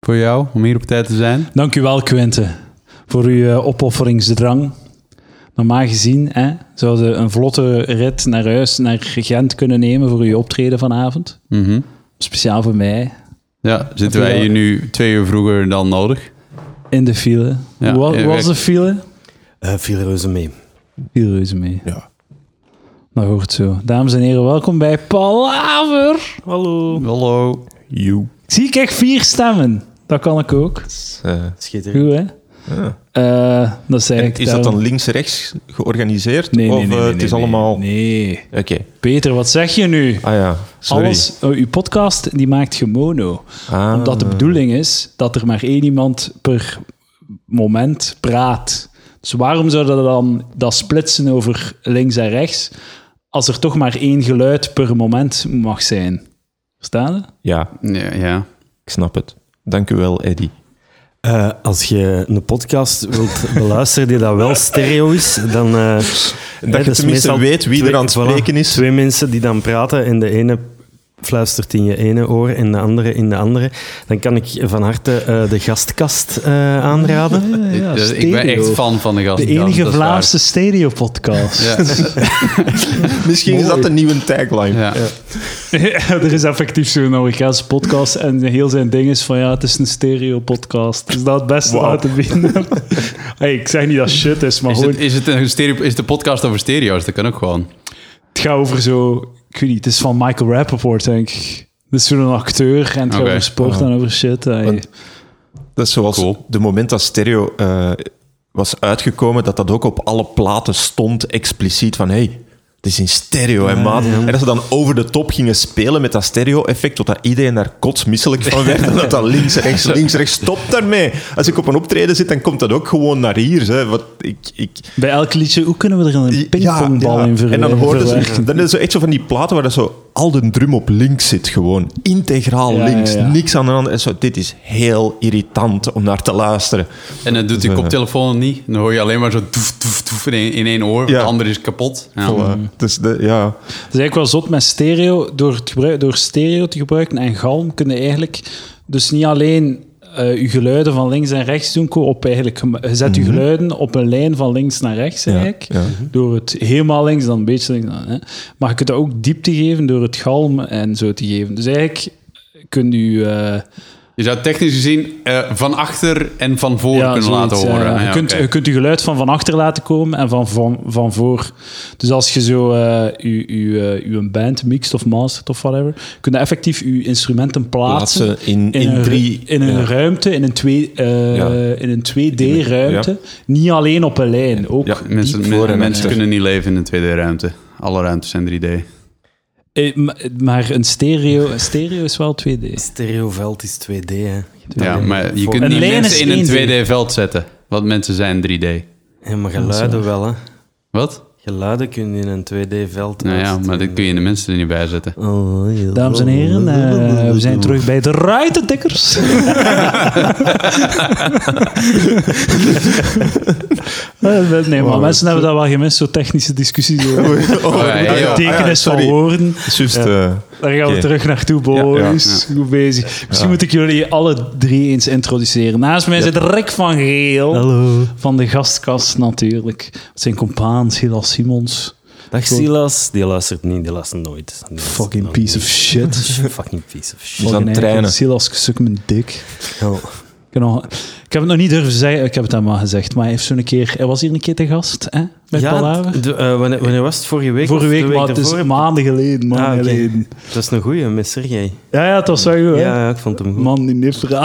voor jou om hier op tijd te zijn. Dank u wel, Quinte, voor uw eh, opofferingsdrang. Normaal gezien hè, zouden een vlotte rit naar huis, naar Gent kunnen nemen voor uw optreden vanavond. Mhm. Speciaal voor mij, Ja, zitten wij hier nu twee uur vroeger dan nodig? in de file. Ja, Hoe was de file? Eh viel reuze mee. Viel reuze mee. Ja. Dat hoort zo. Dames en heren, welkom bij Palaver. Hallo. Hallo. You. Zie ik echt vier stemmen. Dat kan ik ook. Schitterend. Goed, hè? Ja. Eh, dat zei En ik is dat dan links-rechts georganiseerd? Nee, nee, of nee, eh, nee, het is nee, allemaal... Nee. Oké. Peter, wat zeg je nu? Ah ja, sorry. Alles, uw podcast die maakt je mono. Ah. Omdat de bedoeling is dat er maar één iemand per moment praat. Dus waarom zouden we dan dat splitsen over links en rechts, als er toch maar één geluid per moment mag zijn? Verstaan je? Ja, Ja, ja. ik snap het. Dank u wel, Eddie. Eh, als je een podcast wilt beluisteren die dat wel stereo is, dan... hè, je dat is tenminste weet wie er aan het spreken is. Twee mensen die dan praten en de ene fluistert in je ene oor en de andere in de andere. Dan kan ik van harte eh, de gastkast eh, aanraden. Ja, Dus ik ben echt fan van de gast. De enige Vlaamse stereo-podcast. Ja. Misschien is dat een nieuwe tagline. Ja. er is effectief zo'n Amerikaanse podcast en heel zijn ding is van ja, het is een stereo-podcast. Is dat het beste uit te vinden? hey, ik zeg niet dat shit is, maar Is, gewoon, het, is, het een stereo, is de podcast over stereo's? Dat kan ook gewoon. het gaat over zo... Ik weet niet, het is van Michael Rappaport, denk ik. Het is zo'n acteur en het gaat Oké. over sport en over shit. Want- Dat is zoals Cool. de moment dat stereo eh, was uitgekomen, dat dat ook op alle platen stond, expliciet van hey, het is in stereo, hè, maat. En dat ze dan over de top gingen spelen met dat stereo-effect, totdat iedereen daar kotsmisselijk van werd. En dat dat links, rechts, links, rechts, stop daarmee. Als ik op een optreden zit, dan komt dat ook gewoon naar hier. Hè. Wat, ik, ik, Bij elk liedje, hoe kunnen we er een pingpongbal ja. in ver- En dan hoorden verwerken? ze, dan is het zo echt zo van die platen waar dat zo al de drum op links zit, gewoon. Integraal Ja, links, ja, ja. niks aan de hand. En zo, dit is heel irritant om naar te luisteren. En dan doet je koptelefoon niet. Dan hoor je alleen maar zo toef, toef, toef in één, in één oor. Ja. De andere is kapot. Ja. Voilà. Dus de, ja. Het is eigenlijk wel zot met stereo. Door, het gebruik, door stereo te gebruiken en galm kun je eigenlijk dus niet alleen eh je geluiden van links en rechts doen, op eigenlijk, je zet je geluiden op een lijn van links naar rechts eigenlijk. ja. Door het helemaal links, dan een beetje links. Dan, hè. Maar je kunt dat ook diepte geven door het galm en zo te geven. Dus eigenlijk kun je... eh, Je zou technisch gezien eh, van achter en van voor ja, kunnen laten horen. ja. Ah, je, ja, kunt, je kunt je geluid van van achter laten komen en van, van, van voor. Dus als je zo eh, je, je, je band mixt of mastert of whatever, kun je effectief je instrumenten plaatsen, Plaatsen in, in, in, een, drie... in een ruimte, in een, twee, eh, Ja. in een 2D-ruimte. Niet alleen op een lijn, ook Ja, Mensen, diep voor en mensen kunnen niet leven in een 2D-ruimte. Alle ruimtes zijn 3D. Eh, ma- maar een stereo, een stereo is wel 2D. Stereoveld is 2D, hè. Ja, maar je kunt niet mensen in een 1D. 2D-veld zetten. Want mensen zijn 3D. Ja, maar geluiden wel, hè. Wat? Geluiden kun je in een 2D-veld Nou ja, maar dat kun je de mensen er niet bij zetten. Oh, Dames en heren, eh, we zijn terug bij de Ruitendikkers. Eh, nee, maar mensen hebben dat wel gemist, zo technische discussies over Oh, ja, ja, ja. betekenis Ah, ja, van woorden. Juist, eh, Daar gaan we Oké. terug naartoe, boys. Goed bezig. Misschien moet ik jullie alle drie eens introduceren. Naast mij zit Rick van Geel. Hallo. Van de gastkast natuurlijk. Zijn compaan Silas Simons. Dag Silas. Die luistert niet, die luistert nooit. Die luistert Fucking nooit. piece of shit. Fucking piece of is shit. aan het. Silas, suk mijn dik. Ja. Ik heb, nog- ik heb het nog niet durven zeggen, ik heb het hem maar gezegd, maar hij, heeft zo'n keer, hij was hier een keer te gast, hè, bij Ja, Palaver. de- eh, wanneer, wanneer was het? Vorige week? Vorige week, maar het is maanden geleden, maanden Ah, geleden. Dat is een goeie, met Sergej. Ja, ja, het was wel goed, hè. Ja, ja, ik vond hem goed. Man, die nifra.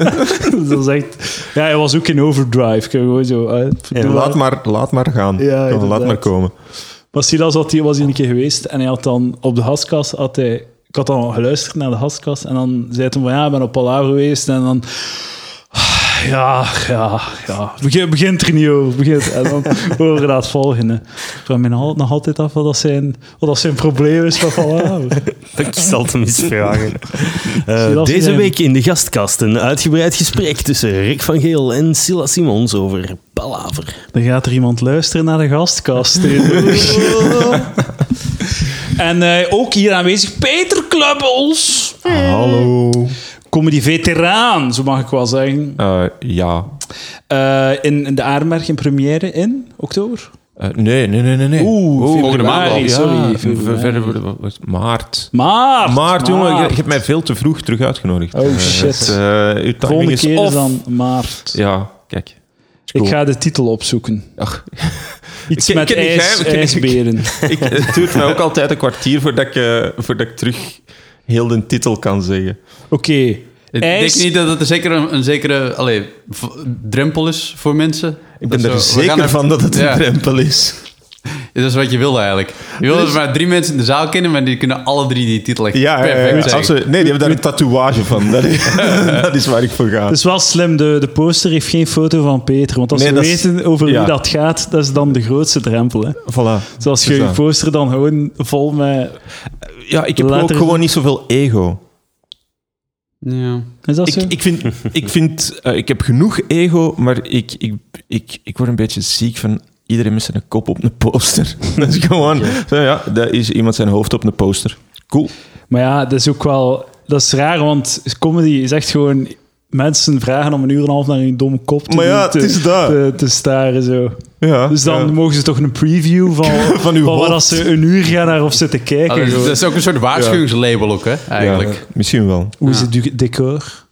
dat is echt... Ja, hij was ook in overdrive. Ik heb gewoon zo... ja, laat, maar, laat maar gaan. Ja, Ja, laat maar komen. Maar Silas had hier, was hier een keer geweest en hij had dan op de gastkast... Had hij, ik had dan geluisterd naar de gastkast en dan zei hij van ja, ik ben op Palaver geweest en dan... Ja, ja, ja. Begin, begint er niet over. Begint. En dan horen we dat volgende. Ik vraag me nog altijd af wat dat zijn, wat dat zijn probleem is van Palaver. Ik zal het hem eens vragen. Eh, deze week in de gastkast een uitgebreid gesprek tussen Rick van Geel en Silas Simons over Palaver. Dan gaat er iemand luisteren naar de gastkast. en eh, ook hier aanwezig Peter Klubbels. Hallo. Comedy-veteraan, zo mag ik wel zeggen. Eh, ja. Eh, in, in de Aardmerk in première in oktober. Eh, nee, nee, nee, nee. nee. Oeh, volgende maand februari, sorry. Februari. verder wat- maart. Maart. Maart, jongen, je, je hebt mij veel te vroeg terug uitgenodigd. Oh, Eh, shit. het, eh, uw timing Volgende is keer off. dan maart. Ja, kijk. Ik ga de titel opzoeken. Ach, Iets Ik met ik ken die ijs, geheim- ik ken- ijsberen. ik, het duurt mij ook altijd een kwartier voordat ik, eh, voordat ik terug heel de titel kan zeggen. Oké. Ik Ijs- denk niet dat het een zekere, een zekere allee, v- drempel is voor mensen. Ik ben Dat er zo- zeker er- van dat het een Ja. drempel is. Dat is wat je wil eigenlijk. Je wil dat maar drie mensen in de zaal kennen, maar die kunnen alle drie die titel echt Ja, ja, ja, perfect ja. nee, die hebben daar een tatoeage van. Dat is, dat is waar ik voor ga. Het is wel slim, de, de poster heeft geen foto van Peter. Want als Nee, we is- weten over ja. wie dat gaat, dat is dan de grootste drempel. Hè. Voilà. Dus als je Dus je dat. poster dan gewoon vol met... Ja, ik heb ook gewoon niet zoveel ego. Ja. Is dat Ik, zo? ik vind, ik, vind eh, ik heb genoeg ego, maar ik, ik, ik, ik word een beetje ziek van iedereen met zijn kop op een poster. Dat is gewoon, zo, ja, dat is iemand zijn hoofd op een poster. Cool. Maar ja, dat is ook wel... Dat is raar, want comedy is echt gewoon... Mensen vragen om een uur en een half naar hun domme kop te, Maar ja, te, het is dat. te, te staren. Zo. Ja, Dus dan ja. mogen ze toch een preview van, Van uw van hoofd. dat ze een uur gaan naar of zitten kijken. Ah, dat, is, gewoon. dat is ook een soort waarschuwingslabel ook, hè, eigenlijk. Ja, misschien wel. Hoe is het decor?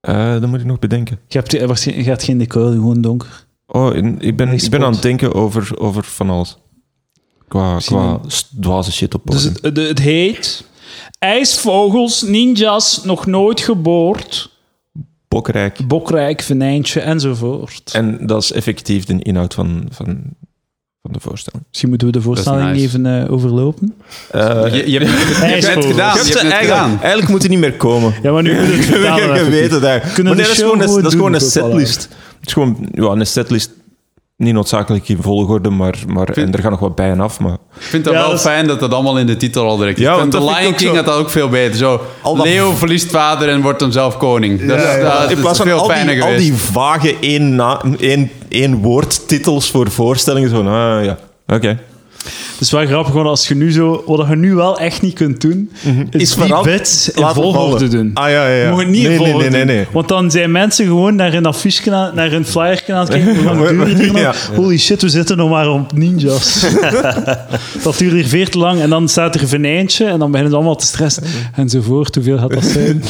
Eh, dat moet ik nog bedenken. Je hebt, waarschijnlijk- je hebt geen decor, gewoon donker. Oh, ik ben, ik ben aan het denken over, over van alles. Qua, qua dwaze shit op Dus het, het, het heet... IJsvogels, ninjas, nog nooit geboord. Bokrijk. Bokrijk, venijntje enzovoort. En dat is effectief de inhoud van, van, van de voorstelling. Misschien moeten we de voorstelling nice. even eh, overlopen. Eh, Je, je hebt het je hebt het gedaan. je hebt het gedaan. eigenlijk moet hij niet meer komen. Ja, maar nu het vertalen. Het. Kunnen Maar de nee, dat is gewoon dat is gewoon een setlist. Het is gewoon ja, een setlist. Niet noodzakelijk in volgorde, maar, maar en er gaan nog wat bij en af. Maar Ik vind het Ja, wel dat is- fijn dat dat allemaal in de titel al direct is. Ja, Ik want vind de Lion King zo. had dat ook veel beter. Zo, Al dat- Leo verliest vader en wordt dan zelf koning. Dat, is- Ja, ja. dat in is plaats van veel al fijner die, al geweest. die vage één, na, één, één woordtitels voor voorstellingen. Zo, ah, ja, oké. Het is wel grappig, want als je nu zo... Wat je nu wel echt niet kunt doen, is, Is die in volgorde doen. Ah, ja, ja. Je het niet nee, nee, volgorde nee, nee, doen. nee. Want dan zijn mensen gewoon naar een affiche, naar een flyer aan het kijken. Hoe lang duurt nog? Ja. Holy shit, we zitten nog maar op ninjas. dat duurt hier veel te lang. En dan staat er een venijntje en dan beginnen ze allemaal te stressen. Enzovoort, hoeveel gaat dat zijn?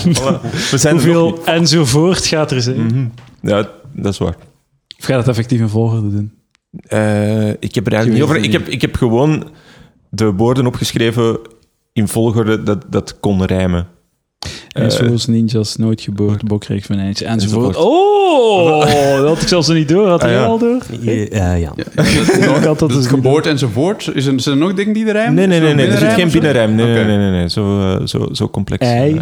We zijn nog hoeveel enzovoort gaat er zijn? Ja, dat is waar. Of gaat het effectief in volgorde doen? Eh, ik heb er eigenlijk niet over. Ik heb, ik heb gewoon de woorden opgeschreven in volgorde dat, dat kon rijmen. En Eh, zoals ninjas, nooit geboord, bokrijk venijntje enzovoort. enzovoort. Oh, dat had ik zelfs niet door. Had Ah, jij ja. al door? Ja, ja. Dat Dat dus niet geboorte enzovoort. Is er, zijn er nog dingen die er rijmen? Nee, nee, nee, nee. Er zit geen binnenrijm. Nee, nee, nee, nee, nee. Zo, eh, zo, zo complex. Ei, eh,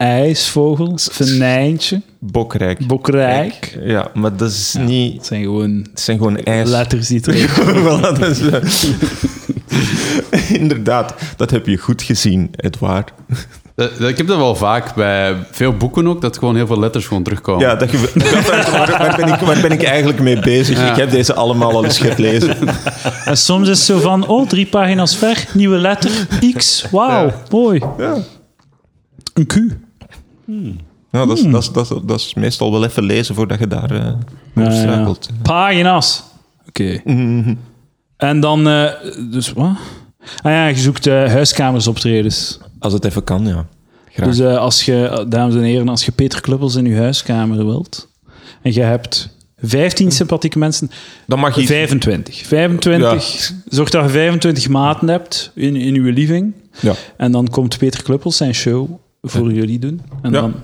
ijsvogel, venijntje, Bokrijk. bokrijk. Ja, maar dat is Ja, niet... Het zijn gewoon Het zijn gewoon ijs. letters die erin Voilà, dat is, eh, Inderdaad, dat heb je goed gezien, Edouard. Dat- dat- Ik heb dat wel vaak bij veel boeken ook, dat gewoon heel veel letters gewoon terugkomen. Ja, dat je, waar, waar ben ik, waar ben ik eigenlijk mee bezig? Ja. Ik heb deze allemaal al eens gelezen. En soms is het zo van, oh, drie pagina's ver, nieuwe letter, X, wauw, Ja. mooi. Ja. Een Q. Nou, dat, is, dat, is, dat, is, dat is meestal wel even lezen voordat je daar eh Ja, over ja. struikelt. Pagina's. Oké. En dan, eh, dus wat? Ah ja, je zoekt eh huiskamers optredens. Als het even kan, ja. Graag. Dus eh, als je, eh, dames en heren, als je Peter Kluppels in je huiskamer wilt en je hebt 15 sympathieke mensen, Dan mag je... 25. 25, zorg dat je 25 maten hebt in, in uw living. Ja. En dan komt Peter Kluppels zijn show voor jullie doen. En Ja. dan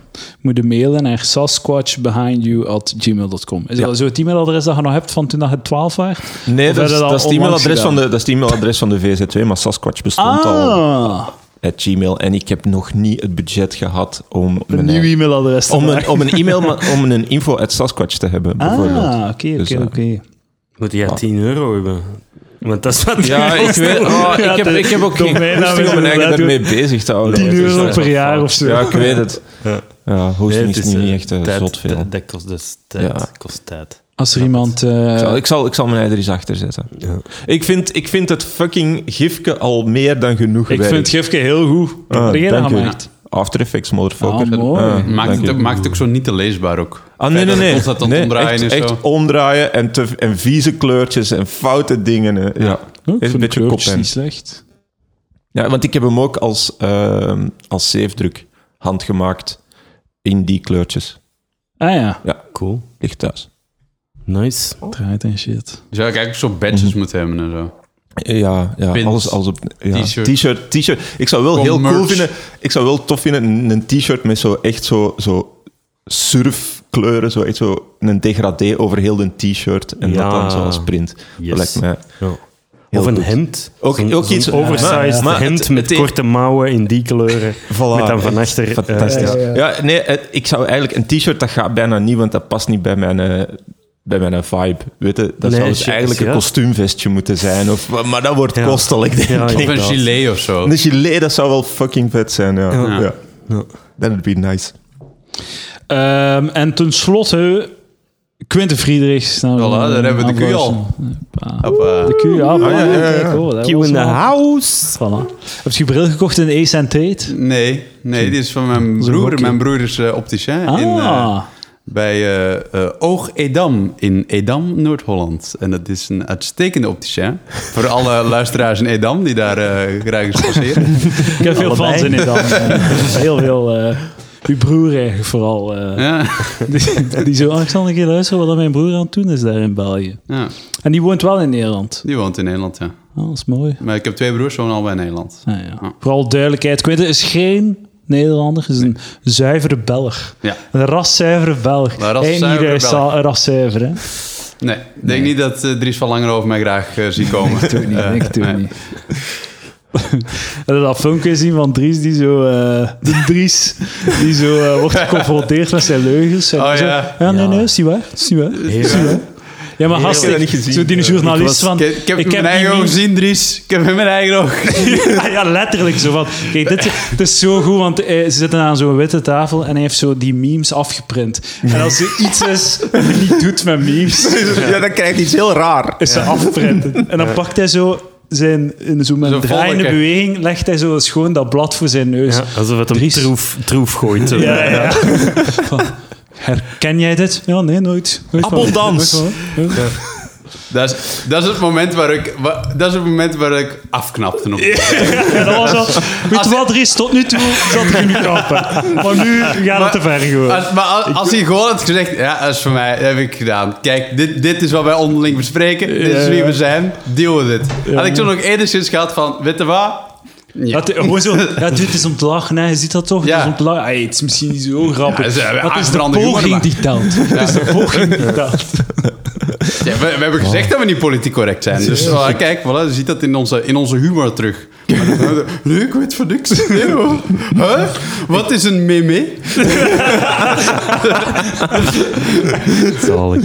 moet je mailen naar sasquatchbehindyu.gmail.com. Is Ja. dat zo het e-mailadres dat je nog hebt van toen dat je 12 was? Nee, dat dat dat, is het e-mailadres van de, dat is het e-mailadres van de VZ2, maar Sasquatch bestond al. Ah, at Gmail. En ik heb nog niet het budget gehad om een nieuw e-mailadres te om een, om een e-mail ma- om een info at Sasquatch te hebben, bijvoorbeeld. Ah, oké, Dus, oké, eh, oké. Moet jij 10 euro hebben? Want dat is wat Ja, ik weet. oh, Ja, ik, heb, ik heb ook geen goesting is om mijn eigen daarmee bezig te houden. 10 Dus, euro eh, per jaar of zo. Ja, ik weet het. Ja. Ja, hosting is het nu eh, niet echt eh, tijd, zot veel. Dat, dat kost dus tijd. Ja. Kost tijd. Als er iemand... eh, Ik zal, ik, zal, ik zal mijn ei er eens achter zetten. Ja. Ik vind, ik vind het fucking gifke al meer dan genoeg ik werk. vind Gifke heel goed. Ah, dank u. gemaakt? After Effects, motherfucker. Ah, mooi. Ah, Maakt het, ook, maakt het ook zo niet te leesbaar ook. Ah, nee, nee, nee. Nee omdraaien echt, en zo. echt omdraaien en, te, en vieze kleurtjes en foute dingen. Ja, Oh, ik Is een beetje koppijn. niet slecht. ja want ik heb hem ook als, ehm als zeefdruk handgemaakt in die kleurtjes. Ah ja, Cool. Ligt thuis. Nice. draait en shit. Zou eigenlijk zo badges moeten hebben en zo. Ja, ja Pins, alles als op ja. t-shirt. T-shirt. Ik zou wel heel cool vinden. Ik zou wel tof vinden een, een t-shirt met zo echt zo, zo surfkleuren, zo echt zo een degradé over heel de t-shirt en Ja. dat dan zo als print. Yes. Dat lijkt mij. Ja. Heel Of een goed. hemd. Ook- ook iets- oversized maar- maar hemd het- met het- korte mouwen in die kleuren. Voilà, met dan van achter... eh, Fantastisch. ja, ja, ja. nee, het- ik zou eigenlijk een t-shirt dat gaat bijna niet, want dat past niet bij mijn, eh, bij mijn vibe. Weet je? Dat Nee, zou dus shit, eigenlijk een kostuumvestje moeten zijn. Of, maar dat wordt Ja. kostelijk, denk Ja, ik. Of een gilet of zo. Een gilet, dat zou wel fucking vet zijn. Ja. Ja. Ja. Ja. That would be nice. Ehm, en tenslotte, Quinten Friedrichs. Nou, Voilà, daar hebben we de Q al. De Q, ja. voilà, ja, ja, ja. Kijk, oh, Q in the house. Voilà. Heb je je bril gekocht in Ace and Tate? Nee, nee, die is van mijn broer. Mijn broer is eh, opticien Ah. in, eh, bij eh, eh, Oog Edam in Edam, Noord-Holland. En dat is een uitstekende opticien. Voor alle luisteraars in Edam die daar eh, graag eens passeren. Ik heb veel fans in Edam. Heel veel... uw broer eigenlijk vooral. Ja, die, die zo, Alexander, een keer luisteren wat mijn broer aan het doen is daar in België. ja, En die woont wel in Nederland. die woont in Nederland, ja. Oh, dat is mooi. Maar ik heb twee broers, wonen al bij Nederland. Ah, ja. Ah. Vooral duidelijkheid. Quinten is geen Nederlander, is een zuivere Belg. Ja. Een raszuivere Belg. Een raszuivere raszuiver, hè? Nee, ik denk niet dat eh, Dries van Langer over mij graag eh, zie komen. Ik doe het niet, Eh, ik doe het nee. niet. Heb je dat filmpje gezien van Dries, die zo... eh, de Dries, die zo wordt geconfronteerd met zijn leugens. En Oh, zo, ja. nee, Ja. nee, niet waar. Niet waar. Niet waar. Ja, maar gast, heb dat ik- niet gezien. zo die journalist Ik, was- van... ik, ik heb ik in mijn eigen die ogen gezien, Dries. Ik heb in mijn eigen ogen. ja, ja, letterlijk zo van. Kijk, dit, het is zo goed, want eh, ze zitten aan zo'n witte tafel en hij heeft zo die memes afgeprint. En als er iets is wat hij niet doet met memes, Ja, dan krijgt iets heel raar. is ze afprinten. En dan pakt hij zo zijn, in zo met een Zo'n draaiende beweging, legt hij zo schoon dat blad voor zijn neus. Ja, alsof het hem Dries. troef, troef gooit. ja, ja. Herken jij dit? Ja, nee, nooit. nooit van- Abondans. nooit van- nooit. Dat is, dat is het moment waar ik, dat is het moment waar ik afknapte. Op. Ja, dat was al... Weet je wat, Dries? Tot nu toe zat ik in de kappen. Maar nu gaat het te ver gewoon. Als, maar als, als hij gewoon had gezegd, ja, dat is voor mij, dat heb ik gedaan. Kijk, dit, dit is wat wij onderling bespreken. Dit is wie we zijn. Deal with it. Had ik toen nog enigszins gehad van, weet je wat? Ja. Dat, gewoon zo, ja, het is om te lachen, hè. je ziet dat toch? Ja. Het is om te lachen. Ay, het is misschien niet zo grappig. Ja, is de poging maar- die telt. Het is de poging die telt. Ja, we, we hebben gezegd dat we niet politiek correct zijn. Dus voilà, kijk, voilà, je ziet dat in onze, in onze humor terug. Maar dan- Nee, ik weet van niks. Nee, hoor. Huh? Wat is een meme? Zalig.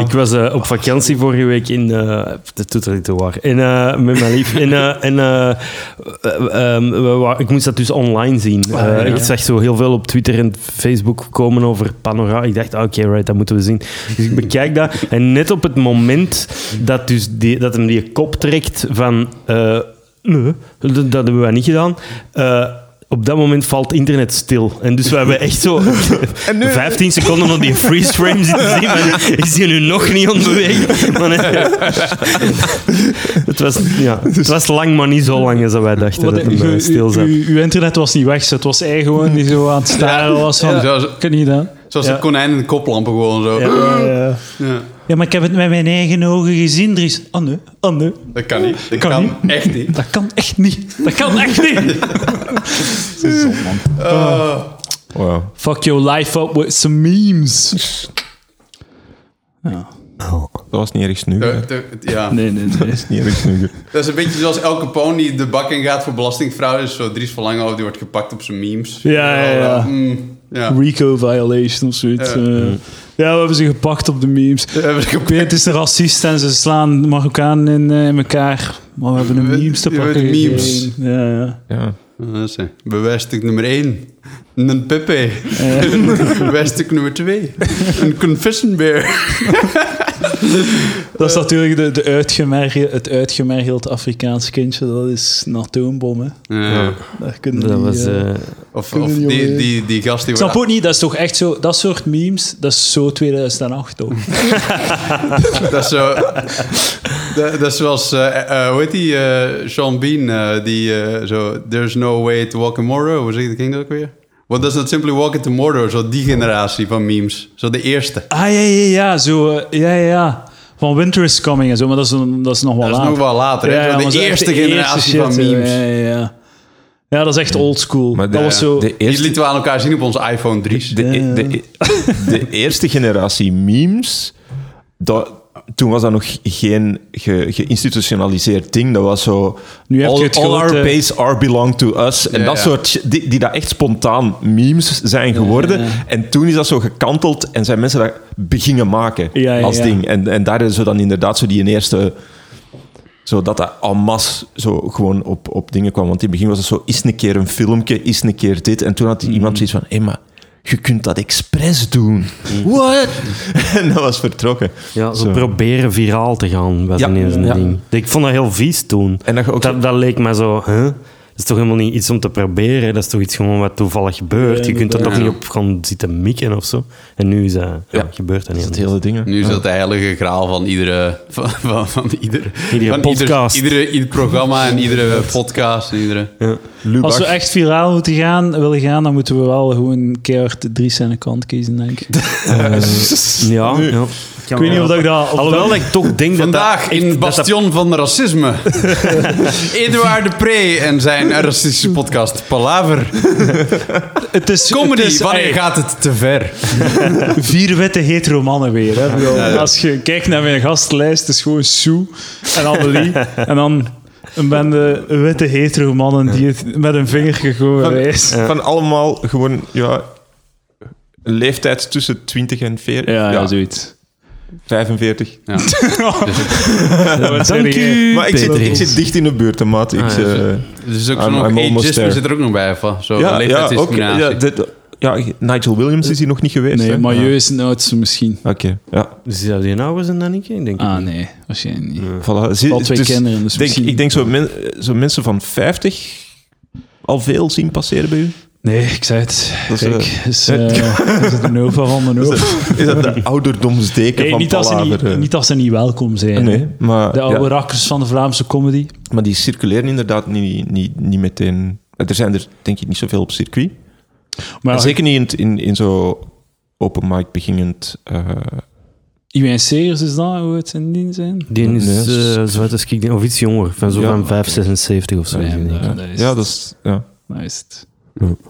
Ik was eh, op vakantie vorige week in... eh dat doet er niet te waar. In, eh, met mijn lief. In, eh, en, eh, eh, ehm, we ik moest dat dus online zien. Eh, ja. Ik zag zo heel veel op Twitter en Facebook komen over Panorama. Ik dacht, ah, oké, right, dat moeten we zien. Dus ik bekijk dat. En net op het moment dat, dus die, dat hem die kop trekt van... nee, dat, dat hebben wij niet gedaan. Eh, op dat moment valt internet stil. En dus we hebben echt zo 15 seconden op die freeze frame zitten zien. Maar is die nu nog niet aan het het, was, ja, het was lang, maar niet zo lang als wij dachten Wat, dat u, hem eh, stil zat. u- uw internet was niet weg, het was hij gewoon die zo aan het staren was van... Ja, zoals- Kan niet gedaan. Zoals Ja. de konijn in de koplampen gewoon zo. Ja, ja, ja. Ja. maar ik heb het met mijn eigen ogen gezien, Dries. Oh nee, oh nee. Dat kan niet. Dat Kan kan, niet. echt niet. Dat kan echt niet. Dat kan echt niet. Oh. Wow. Fuck your life up with some memes. Ja. Dat was niet erg snu. De- ja. Nee, nee, nee. Niet erg snu. Dat is een beetje zoals elke Capone die de bak in gaat voor belastingfraude. Dus zo Dries van Langenhoofd die wordt gepakt op zijn memes. Ja, ja, ja. Mm, ja. Rico violation of zoiets. Ja. eh. Ja, we hebben ze gepakt op de memes. We hebben ze het is de racist en ze slaan Marokkanen in, eh, in elkaar. Maar we hebben de We- memes te pakken. memes. Ja, ja. Ja. Ah, dat is hij. Bewijsstuk nummer 1. Een Pepe. Bewijsstuk nummer 2. Een confession bear. Dat is natuurlijk de, de uitgemergeld, het uitgemergeld Afrikaans kindje. Dat is een atoombom, hè. Ja. Daar kunnen Dat die, was... eh, eh, Of, Kunnen of die die, die, die gast die... Ik snap ook niet, dat is toch echt zo... Dat soort memes, dat is zo 2008, toch? Dat is zo... dat, dat is zoals... eh, eh, hoe heet die? eh, Sean Bean, eh, die eh, zo... There's no way to walk Mordor. Hoe zeg je ging dat ook weer? What does not simply walk into Mordor? Zo die generatie van memes. Zo de eerste. Ah, ja, ja, ja. Zo, eh, ja, ja, ja. Van Winter is Coming en zo, maar dat is, dat is nog wel Dat is later. nog wel later. Zo maar de eerste de generatie van zo. memes. Ja, ja, ja. Ja, dat is echt oldschool. Maar Dat de- was zo... de Die lieten we aan elkaar zien op onze iPhone 3's. de, e- de, de eerste generatie memes, dat, toen was dat nog geen ge- geïnstitutionaliseerd ding. Dat was zo... Nu heb je all, het all our base are belong to us. En Ja, dat ja. soort... Die, die dat echt spontaan memes zijn geworden. Ja, ja. En toen is dat zo gekanteld en zijn mensen dat beginnen maken Ja, ja, als ja. ding. En, en daar is zo dan inderdaad zo die eerste... Zo dat dat en masse zo gewoon op, op dingen kwam. Want in het begin was het zo, is een keer een filmpje, is een keer dit. En toen had Mhm. iemand zoiets van, hé, maar je kunt dat expres doen. What? en dat was vertrokken. ja, zo, Zo. proberen viraal te gaan, was Ja, ineens een ja. ding. Ik vond dat heel vies toen. En dat ook dat, dat leek me zo... Huh? Dat is toch helemaal niet iets om te proberen? Dat is toch iets gewoon wat toevallig gebeurt? Ja, je kunt er toch niet op gaan zitten mikken of zo? En nu is dat... Ja, Ja. gebeurt dat dat niet. is het hele ding. Nu is dat de heilige graal van iedere... Van, van, van iedere, Iedere van podcast. Ieder, iedere, ieder programma en iedere podcast. En iedere, Ja. Als we echt viraal moeten gaan, willen gaan, dan moeten we wel gewoon keihard de drie zijn kant kiezen, denk ik. Ja, ja. Ik weet niet of dat ik dat... Alhoewel ik toch denk dat Vandaag in Bastion van racisme. Eduard de Pre en zijn racistische podcast Palaver. Het is, Comedy, het is, wanneer ey, gaat het te ver? Vier witte hetero mannen weer. Hè. Als je kijkt naar mijn gastlijst, het is gewoon Sue en Amelie. en dan een bende witte hetero mannen die het met een vingertje gewoon Van, wijst. van allemaal gewoon, ja... Een leeftijd tussen 20 en 40. Ja, ja, zoiets. 45. Ja. Zei Dank u, Maar ik zit, ik zit dicht in de buurt, maat. Ik, Ah, ja, eh, Er is ook zo I'm- nog I'm almost ageisme there. zit er ook nog bij. Van, zo ja, ja, ook, ja, dit- ja, Nigel Williams is hier nog niet geweest. Nee, hè? Milieu Ja. is het oudste misschien. Oké, ja. Zou die nou dan niet? Ik denk Ah, niet. nee. Waarschijnlijk niet. Voilà. Zie- Al twee dus kinderen, dus denk, misschien- Ik denk zo, men, zo mensen van 50 al veel zien passeren bij u. Nee, ik zei het. Dat is, Kijk, eh, is, eh, is het de Nova van de Nova? Is dat de ouderdomsdeken Nee, van niet, niet, eh? niet dat ze niet welkom zijn. Nee, maar, De oude ja, rakkers van de Vlaamse comedy. maar die circuleren inderdaad niet, niet, niet meteen... Er zijn er denk ik niet zoveel op circuit. Maar En zeker niet in, in, in zo open mic beginnend... eh, Iwijn Segers is dat, hoe het in dien zijn? Die is Nee, eh, zo uit als ik denk, of iets jonger, van zo Ja. van 5, 76 of zo. Ja, dat is... Ja, dat is het.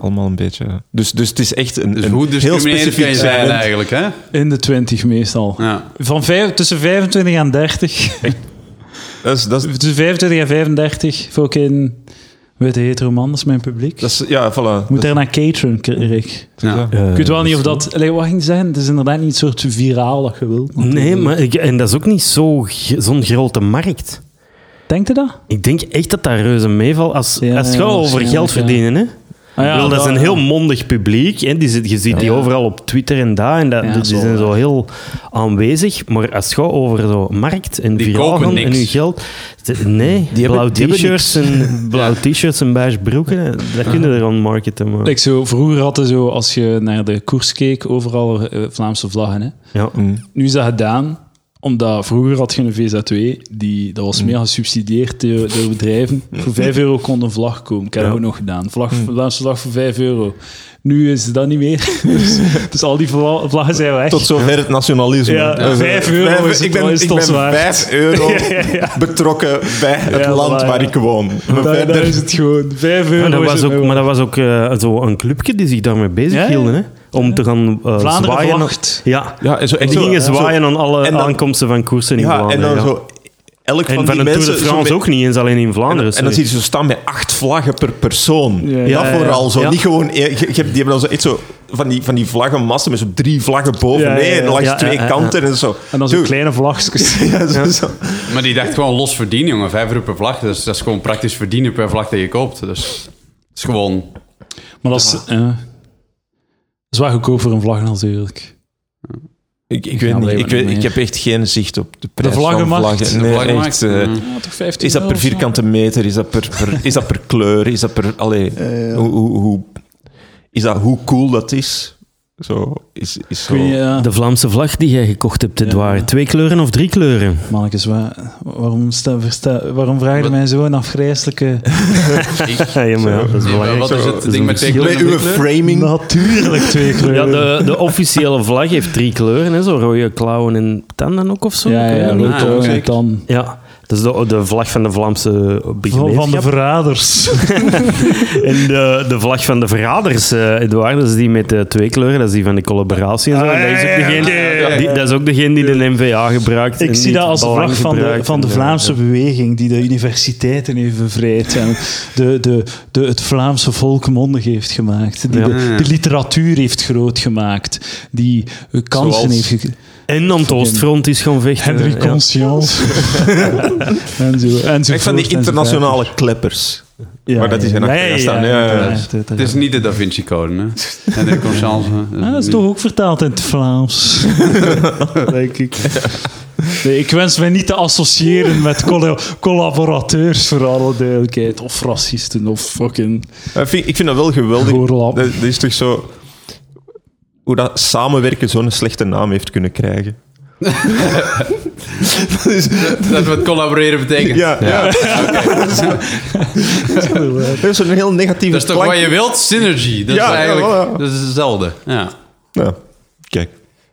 Allemaal een beetje... Dus, dus het is echt een, Dus een hoe heel discriminerend kan specifiek je zijn eigenlijk, hè? In de 20 meestal. Ja. Van vijf, tussen 25 en 30. Dat is, dat is, tussen 25 en 35. Voor ook in witte hetero man, dat is mijn publiek. dat is, ja, voilà. Moet er naar cateren, Rick. ja. Eh, Ik weet wel niet of dat... Allee, wat ging zijn? Het is inderdaad niet een soort viraal dat je wilt. Nee, maar ik, en dat is ook niet zo zo'n grote markt. Denkt je dat? Ik denk echt dat dat reuze meevalt als, Ja, als het gaat over geld ja. verdienen. Hè? Ah, bedoel, dat is een heel mondig publiek. Hè? Die zit, je ziet die Ja. overal op Twitter en daar. En dat, Ja, die zo, zijn ja. zo heel aanwezig. Maar als het gaat over zo markt en viraal gaan en je geld... Nee, Die blauw t-shirts en, blauw t-shirts en beige broeken. Dat kunnen er aan marketen. Maar... Like zo, vroeger hadden zo, als je naar de koers keek, overal eh, Vlaamse vlaggen. Hè. Ja. Mm. Nu is dat gedaan, omdat vroeger had je een VZW, die, dat was meer gesubsidieerd door, door bedrijven. Voor 5 euro kon een vlag komen. Ik heb dat ook nog gedaan. Vlag, Vlaamse vlag voor 5 euro. Nu is dat niet meer. dus, dus al die vla- vlaggen zijn weg. Tot zover het nationalisme. Ja, Eh, vijf euro vijf- is het ik ben, ik ben zwaar. vijf euro Ja, ja. betrokken bij het Ja, land waar ja. ik woon. Maar verder- is het gewoon. 5 euro Maar dat was ook, maar dat was ook eh, zo een clubje die zich daarmee bezig hielden. Hè? Om te gaan eh, Vlaanderen zwaaien. vlacht. Ja. ja, en zo, En echt die zo- gingen zo- zwaaien aan alle en dan- aankomsten van koersen in Ja, en Vlaanderen. dan ja. zo... Elk En van van die de Tour de mensen... zo ook niet eens alleen in Vlaanderen. En, en dan zie je ze staan met acht vlaggen per persoon. Ja, Ja, ja, ja, vooral zo. ja. Niet gewoon... Je, die hebben dan zo echt zo van die, van die vlaggenmassen met zo drie vlaggen boven. Ja, ja, nee, ja. en langs Ja, twee ja, ja, kanten en zo. En dan zo'n kleine vlagjes. Ja, zo, zo. Maar die dacht gewoon los verdienen, jongen. Vijf euro per vlag. Dus dat is gewoon praktisch verdienen per vlag dat je koopt. Dus het is gewoon... Maar dat is. Wel goedkoop voor een vlag natuurlijk. Ik, ik Ik weet niet. Ik, weet, ik heb echt geen zicht op de prijs vlaggenmacht? van vlaggen. De Nee, vlaggenmacht, echt, eh, ja. Ja, toch 15 is dat per vierkante meter? Is dat per, per, is dat per kleur? Is dat per... Allee, ja. Hoe, hoe, hoe, is dat hoe cool dat is? Zo, is, is zo... Ja. De Vlaamse vlag die jij gekocht hebt, het Ja. waren twee kleuren of drie kleuren? Mannetjes, wa- waarom, sta, versta, waarom vraag je mij zo'n afgrijzelijke... ja, maar ja, dat is Nee, maar belangrijk. wat is het ding met twee kleuren? Uw framing... Natuurlijk twee Ja, kleuren. de, de officiële vlag heeft drie kleuren, hè, zo rode klauwen en tanden ook of zo. ja, ja, Ah, zeker. dan... Ja, dat is de, de vlag van de Vlaamse gemeenschap. van de verraders. En de, de vlag van de verraders, eh Edouard, dat is die met de twee kleuren, dat is die van de collaboratie en zo. Ah, En dat, is ook degene, die- dat is ook degene die de NVA gebruikt. Ik zie dat als de vlag van de, van de Vlaamse ja. beweging die de universiteiten heeft bevrijd en de, de, de, het Vlaamse volk mondig heeft gemaakt, die Ja. de, de literatuur heeft groot gemaakt, die eh, kansen Zoals- heeft... En aan het Oostfront is gaan vechten. Henry ja. Conscience. en zo. En Echt van die internationale kleppers. Maar dat is achteraan staan, ja, ja, ja. Het is niet de Da Vinci Code, hè? En de Conscience. dat is toch ook vertaald in het Vlaams. Denk ik. Nee, ik wens mij niet te associëren met colla- collaborateurs, voor alle duidelijkheid. Of racisten, of fucking... Ik vind, ik vind dat wel geweldig. Dat, dat is toch zo... Hoe dat samenwerken zo'n slechte naam heeft kunnen krijgen. dat is, Dat wat collaboreren betekent. ja, ja. dat is zo'n heel negatieve Dat is toch klank. wat je wilt? Synergy. Dat Ja, is eigenlijk ja, dat is hetzelfde. Ja. Ja, kijk.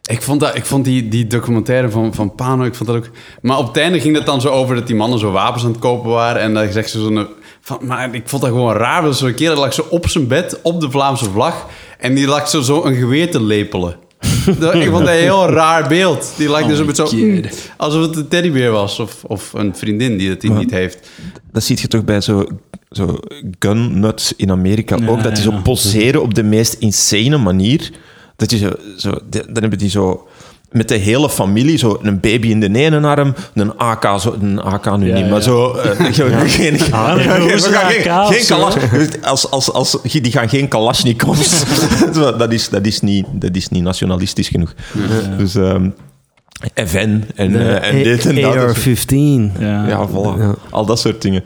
Ik vond, dat, ik vond die, die documentaire van, van Pano, ik vond dat ook... Maar op het einde ging het dan zo over dat die mannen zo wapens aan het kopen waren. En dan zegt ze zo'n... Van, maar ik vond dat gewoon raar. Dat zo'n keer lag ze op zijn bed, op de Vlaamse vlag. En die lag zo, zo een geweer te lepelen. Ik vond dat een heel raar beeld. Die lag dus Oh een beetje zo... alsof het een teddybeer was. Of, of een vriendin die het die niet heeft. Dat zie je toch bij zo, zo gun nuts in Amerika Ja, ook. Dat die ja. zo poseren op de meest insane manier. Dat je zo, zo, dan hebben die zo met de hele familie, zo een baby in de ene arm, een AK, zo, een AK nu Ja, niet, maar ja. zo... eh, geen, we gaan geen, AK of geen zo. kalas, als, als, als, die gaan geen kalasjnikovs. Zo, dat, is, dat, is niet, dat is niet nationalistisch genoeg. Dus... ehm FN en, De eh, en dit en dat. AR-15. Ja. Ja, voilà. Ja. Al dat soort dingen.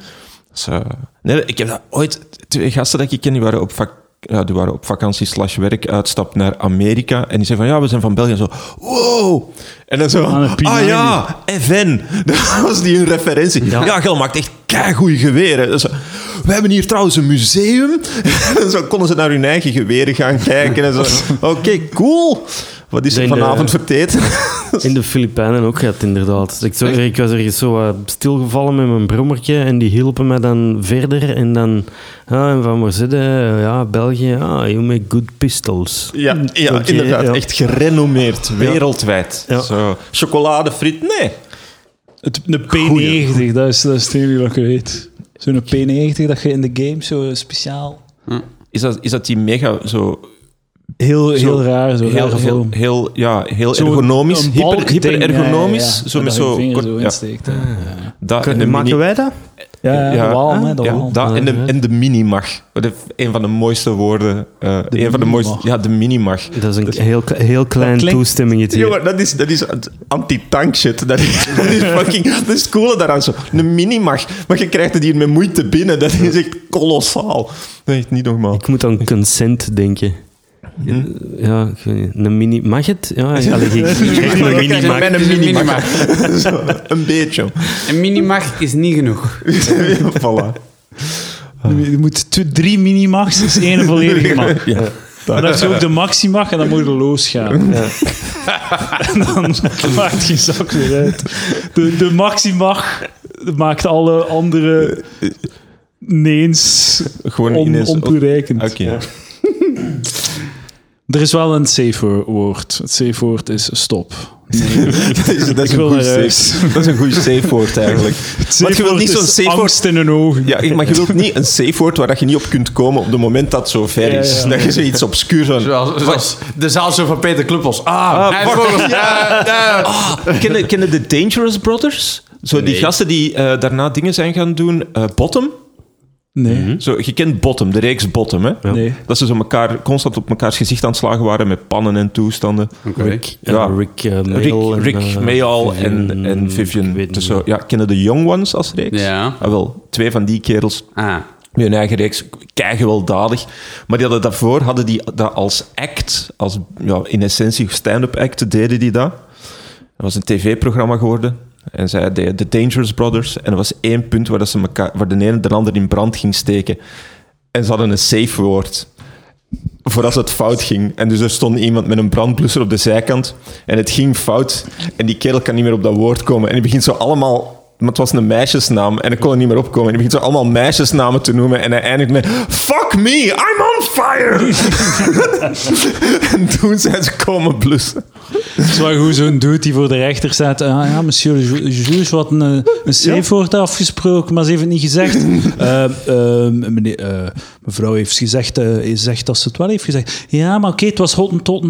Dus, eh, nee, ik heb dat ooit... Twee gasten dat ik ken, die waren op, vak, ja, die waren op vakantie slash werk, uitstap naar Amerika. En die zeiden van, ja, we zijn van België. En zo, wow! En dan zo, ah ja, FN. Dat was die een referentie. Ja, Ja. Gel maakt echt keigoeie geweren. Dus, we hebben hier trouwens een museum. En zo konden ze naar hun eigen geweren gaan kijken. En zo, oké, cool. Wat is er In vanavond verteten? In de Filipijnen ook gehad, inderdaad. Ik, zo, ik was ergens zo stilgevallen met mijn brommertje en die hielpen me dan verder. En dan, ah, en van waar zitten? Ja, België. Ah, you make good pistols. Ja, ja Oké, inderdaad. ja. Echt gerenommeerd, wereldwijd. Ja. Zo, chocoladefriet, nee. Het, de P90, dat is, dat is het enige wat je weet. Zo'n P90 dat je in de game zo speciaal... Is dat, is dat die mega zo... Heel, Zo heel raar, zo heel, raar heel, gevoel. heel, ja, heel ergonomisch. Hyper, balkding, hyper-ergonomisch. ja, ja, Zo met dat je zo... kort- zo ja, insteekt. dat en Kunnen, maken mini... wij dat? ja, ja, Ja. de walm, hè, de Ja, walm. dat en de, en de mini-mag. Wat de- Een van de mooiste woorden. eh De een van de mooiste... Ja, de mini-mag. Dat is een heel, heel klein klinkt- toestemmingetje. Jongen, dat is, dat is anti-tank shit. Dat is, dat is fucking... Dat is het coole daaraan zo. Een mini-mag. Maar je krijgt het hier met moeite binnen. Dat is echt kolossaal. Dat is echt niet normaal. Ik moet aan consent denken. Hm? Ja, ik weet niet. Een mini... Mag het? Ja, ja ik, ik, ik krijg een Kijk, mini mag. met een Een mini-mag. Zo, Een beetje. Een minimag is niet genoeg. voilà. Je moet twee- drie minimax, is één volledige mag. Ja. Maar dan heb je ook de maximag en dan moet je losgaan. en dan maakt geen zak weer uit. De, de maximag maakt alle andere neens Gewoon on, ineens... ontoereikend. Oké. Er is wel een safe woord. Het safe woord is stop. dat is, dat is een safe, dat is een goed safe woord eigenlijk. Want je wilt niet zo'n safe woord... in hun ogen. Ja, maar je wilt niet een safe woord waar dat je niet op kunt komen op het moment dat het zo ver Ja, is. ja. Dat je zoiets obscuur zo... Zoals, zoals de zaal zo van Peter Kluppels. Ah, Ah, ja, ja. Ah, kennen, kennen de Dangerous Brothers? Zo die Nee. gasten die eh, daarna dingen zijn gaan doen. Eh, Bottom? Nee. Zo, je kent Bottom, de reeks Bottom, hè? Nee. Dat ze zo elkaar, constant op mekaars gezicht aan het slagen waren met pannen en toestanden. Rick, Ja. Rick, eh, Rick, Mayall en, Rick eh, Mayall en, Vivian, en Dus zo, ja, kennen de Young Ones als reeks? Ja. Ah, wel, twee van die kerels Ah. met hun eigen reeks, keigewelddadig. Maar die hadden daarvoor hadden die dat als act, als ja, in essentie stand-up act, deden die dat. Dat was een tv-programma geworden. En zij deden The Dangerous Brothers. En er was één punt waar, ze elkaar, de ene de ander in brand ging steken. En ze hadden een safe woord. Voor als het fout ging. En dus er stond iemand met een brandblusser op de zijkant. En het ging fout. En die kerel kan niet meer op dat woord komen. En die begint zo allemaal... Maar het was een meisjesnaam. En ik kon er niet meer opkomen. En die begint zo allemaal meisjesnamen te noemen. En hij eindigt met... Fuck me, I'm on fire! en toen zijn ze komen blussen. Het is wel goed zo'n dude die voor de rechter staat. Ah ja, monsieur le ju- juge, wat een, eh, een safe wordt afgesproken, maar ze heeft het niet gezegd. Eh, eh, meneer, eh, mevrouw heeft gezegd, eh, zegt dat ze het wel heeft gezegd. Ja, maar oké, het was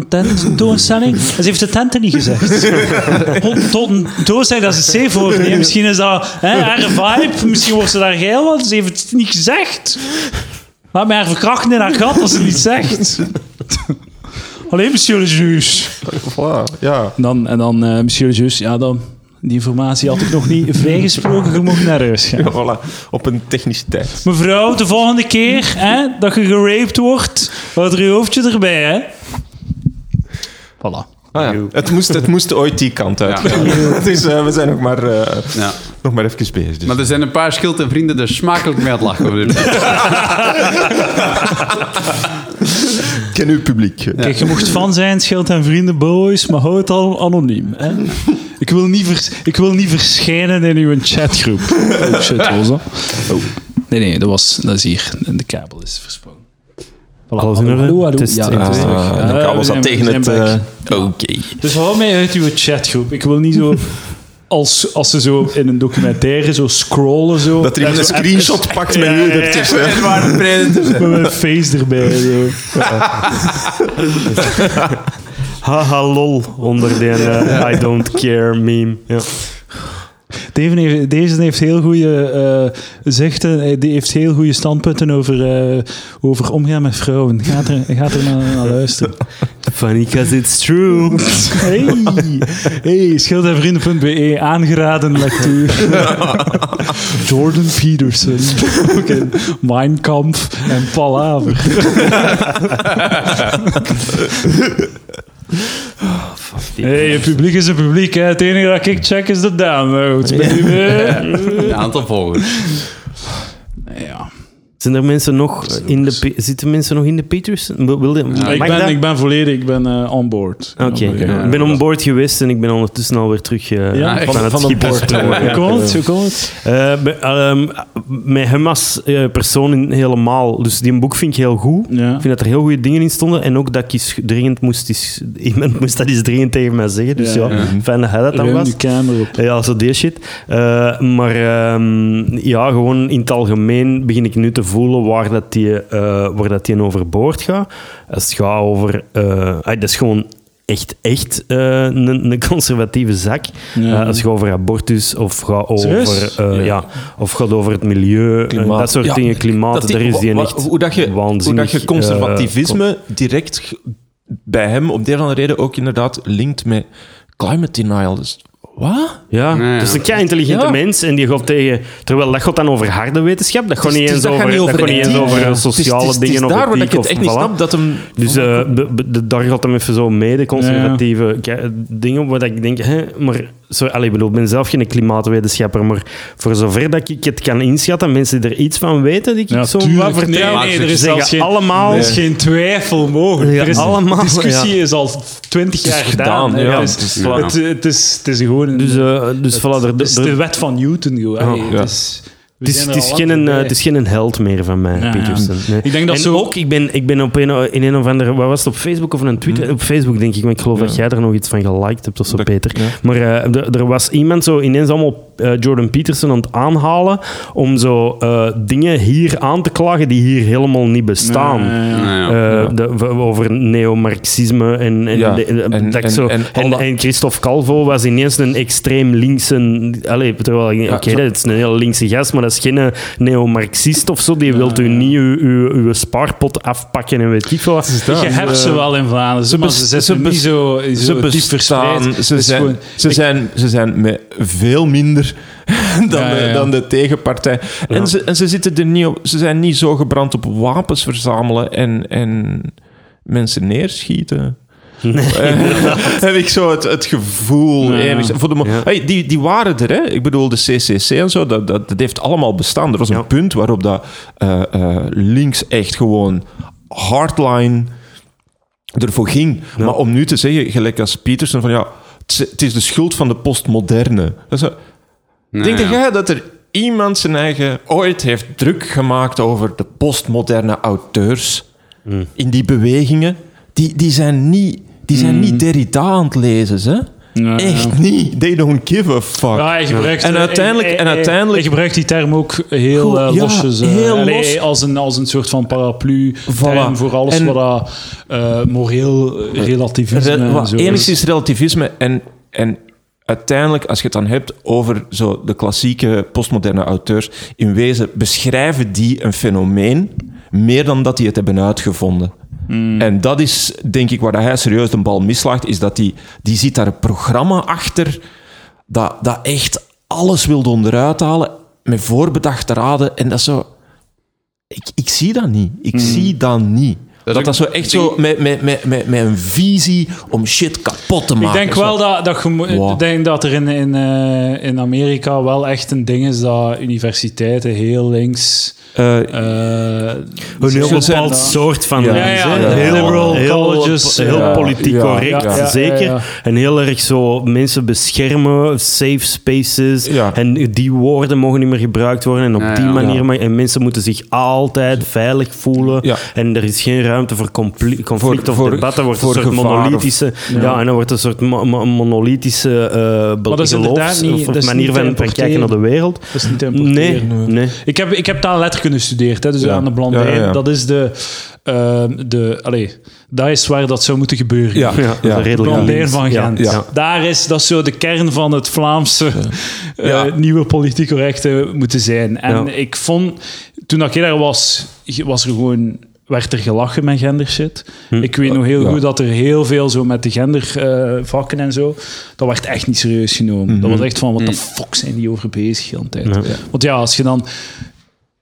tentoonstelling. En ze heeft de tenten niet gezegd. Hottentotten tentoonstelling, dat is een safe. Nee, misschien is dat hè, haar vibe. Misschien wordt ze daar geil, want ze heeft het niet gezegd. Laat mij haar verkrachten in haar gat als ze niet zegt. Alleen monsieur le juge. Ja. En dan, en dan eh, monsieur le juge, ja, dan, die informatie had ik nog niet vrijgesproken. Je mocht naar huis gaan. Ja, voilà. Op een techniciteit. Mevrouw, de volgende keer hè, dat je geraped wordt, houd er je hoofdje erbij, hè. Voilà. Ah, ja. het, moest, het moest ooit die kant uit. dus eh, we zijn nog maar, eh, Ja. nog maar even bezig. Dus. Maar er zijn een paar schild en vrienden er smakelijk mee aan het lachen. Ken uw publiek. Kijk, je mocht fan zijn, schild en vrienden, boys, maar houd het al anoniem. Hè? Ik, wil niet vers- ik wil niet verschijnen in uw chatgroep. Oh shit, Rosa. Oh. Nee, nee, dat, was, dat is hier. De kabel is versprongen. Voilà, Alles in orde? Ja, het is terug. Ah, Ja, kabel we zat zijn- tegen het... eh, Oké. Dus hou mij uit uw chatgroep. Ik wil niet zo... Als, als ze zo in een documentaire zo scrollen zo. Dat er iemand een zo screenshot pakt met u ertussen. En waar. Met mijn face erbij. Zo. Haha lol onder de eh, I don't care meme. Ja. Heeft, deze heeft heel goede eh zichten, eh, die heeft heel goede standpunten over, eh, over omgaan met vrouwen. Gaat er, gaat er naar, naar luisteren. Funny cause it's true. Hey, hey schildenvrienden.be, aangeraden lectuur. Jordan Peterson, in Mein Kampf en Palaver. Hey, het publiek is een publiek. Hè. Het enige dat ik check is de downloads. baby. Een aantal volgers. Ja. Zijn er mensen nog in de... Zitten mensen nog in de Peters? Wilde, ik, ben, dat? ik ben volledig, ik ben eh, on board. Oké, Ja, ik ben on board geweest en ik ben ondertussen alweer terug eh, Ja, van, van- het van schip gesprongen. Hoe komt het? Hoe komt het? Eh, ehm, met hem als persoon in- helemaal. Dus die boek vind ik heel goed. Ja. Ik vind dat er heel goede dingen in stonden. En ook dat ik eens dringend moest... Eens, iemand moest dat eens dringend tegen mij zeggen. Dus ja, Ja, ja. fijn dat hij dat dan Ruim was. die camera op. Ja, zo die shit. Eh, maar ehm, ja, gewoon in het algemeen begin ik nu te voelen waar dat die, eh, waar dat die overboord gaat. Als het gaat over... eh, ah, dat is gewoon echt, echt eh, een, een conservatieve zak. Ja. Als het gaat over abortus of gaat over, eh, Ja. ja. of gaat over het milieu, dat soort Ja, dingen, klimaat, Dat die- daar is die echt hoe dat je, hoe dat je conservatisme direct bij hem of andere reden ook inderdaad linkt met climate denial. Dus, wat? Ja, dus een kei intelligente Ja. mens en die gaat tegen... Terwijl dat gaat dan over harde wetenschap, dat gaat niet eens over, dat gaat niet eens sociale dingen Het of is daar waar ik het echt niet snap dat hem... Dus eh, be- be- de- daar gaat hem even zo mee, de conservatieve dingen, dat ik denk, hè, maar zo, allee, ik bedoel, ik ben zelf geen klimaatwetenschapper, maar voor zover dat ik het kan inschatten, mensen die er iets van weten, die ik Ja, zo wat vertel, Nee, nee, er is zelfs geen- allemaal... Er is geen twijfel mogelijk. Ja, er is, allemaal, de discussie ja. is al twintig jaar gedaan. gedaan, hè. ja. Het, is, Het is- het, het is, het is gewoon Dus, eh, dus voilà, er, het is de wet van Newton. Gewoon. Allee, ja. Het is, we Het is, het, geen, lang eh, voorbij. het is geen held meer van mij, Ja, ja. Peterson. Nee. Ik denk dat en zo- ook, ik ben, ik ben op een, in een of andere... Wat was het, op Facebook of een Twitter? Op Facebook, denk ik. Maar ik geloof dat jij er nog iets van geliked hebt of zo, Dat- Peter. ja. Maar eh, er was iemand zo ineens allemaal eh, Jordan Peterson aan het aanhalen om zo eh, dingen hier aan te klagen die hier helemaal niet bestaan. Ja. Eh, de- over neomarxisme en, en, Ja, de- en, en- dat en- zo, en Christophe Calvo was ineens een extreem linkse... Terwijl, ik- oké, zo- dat is een hele linkse gast, maar dat is geen neomarxist of zo. Die wilt u niet uw, uw, uw spaarpot afpakken en weet ik veel wat. Je hebt ze wel in Vlaanderen, ze maar ze zitten niet zo, zo Ze diep bestaan, verspreid. ze zijn, gewoon- ze, zijn, ze zijn met veel minder dan, Ja, ja, De, ja. dan de tegenpartij. En, ze, en ze, zitten er niet op, ze zijn niet zo gebrand op wapens verzamelen en, en mensen neerschieten. Eh, heb ik zo het, het gevoel. Ja. Voor de Ja. hey, die, die waren er, hè? Ik bedoel, de CCC en zo, dat, dat, dat heeft allemaal bestaan. Er was een punt waarop dat, eh, eh, links echt gewoon hardline ervoor ging. Maar om nu te zeggen, gelijk als Peterson, van ja, het is- de schuld van de postmoderne. Dat is Nou Denk ja. jij dat er iemand zijn eigen ooit heeft druk gemaakt over de postmoderne auteurs Hmm. in die bewegingen? Die, die zijn niet, die zijn Hmm. niet Derrida aan het lezen, hè? Ja, Echt ja. niet. They don't give a fuck. Ja, hij gebruikt, En uiteindelijk- hij- en hij- uiteindelijk- hij gebruikt die term ook heel Goed, eh, ja, losjes. eh, heel allee, los. Als, een, als een soort van paraplu term Voilà. voor alles En- wat dat, eh, moreel relativisme Re- en wat enigszins relativisme en, en uiteindelijk, als je het dan hebt over zo de klassieke postmoderne auteurs, in wezen beschrijven die een fenomeen meer dan dat die het hebben uitgevonden. Hmm. En dat is, denk ik, waar hij serieus de bal mislaagt, is dat die, die ziet daar een programma achter dat, dat echt alles wilde onderuit halen met voorbedachte raden. En dat zo... Ik, ik zie dat niet. Ik Hmm. zie dat niet. Dat Dat zo echt zo met, met, met, met, met een visie om shit kapot te maken. Ik denk wel dat, dat, Wow. ik denk dat er in, in, eh, in Amerika wel echt een ding is dat universiteiten heel links... Eh, eh, Een heel bepaald soort van Ja, links, ja, heel, liberal heel, colleges, heel ja. politiek Ja, correct, ja, ja, zeker. ja, ja. En heel erg zo mensen beschermen, safe spaces. Ja. En die woorden mogen niet meer gebruikt worden. En op Ja, die ja. manier... En mensen moeten zich altijd veilig voelen. Ja. En er is geen ruimte voor compli- conflict Voor- of voor- debat. Er wordt voor een soort of- monolithische... Ja. en dan wordt een soort mo- mo- monolithische eh dat is inderdaad geloofs- niet- of dat manier van, van kijken naar de wereld. Dat is niet te Nee, nee. Ik heb, ik heb taalletterkunde gestudeerd, hè, dus Ja. aan de Blandijn. Ja, ja, ja. Dat is de... eh, de allee, dat is waar dat zou moeten gebeuren. ja, Ja, is redelijk van Gent. ja. Daar is dat is zo de kern van het Vlaamse eh, Ja. nieuwe politiek correcte moeten zijn. En Ja. ik vond, toen dat ik daar was, was er gewoon werd er gelachen met gendershit. Hm. Ik weet nog heel Ja. goed dat er heel veel zo met de gendervakken en zo, dat werd echt niet serieus genomen. Dat was echt van, wat de fuck zijn die over bezig de hele tijd? Ja. Want ja, als je dan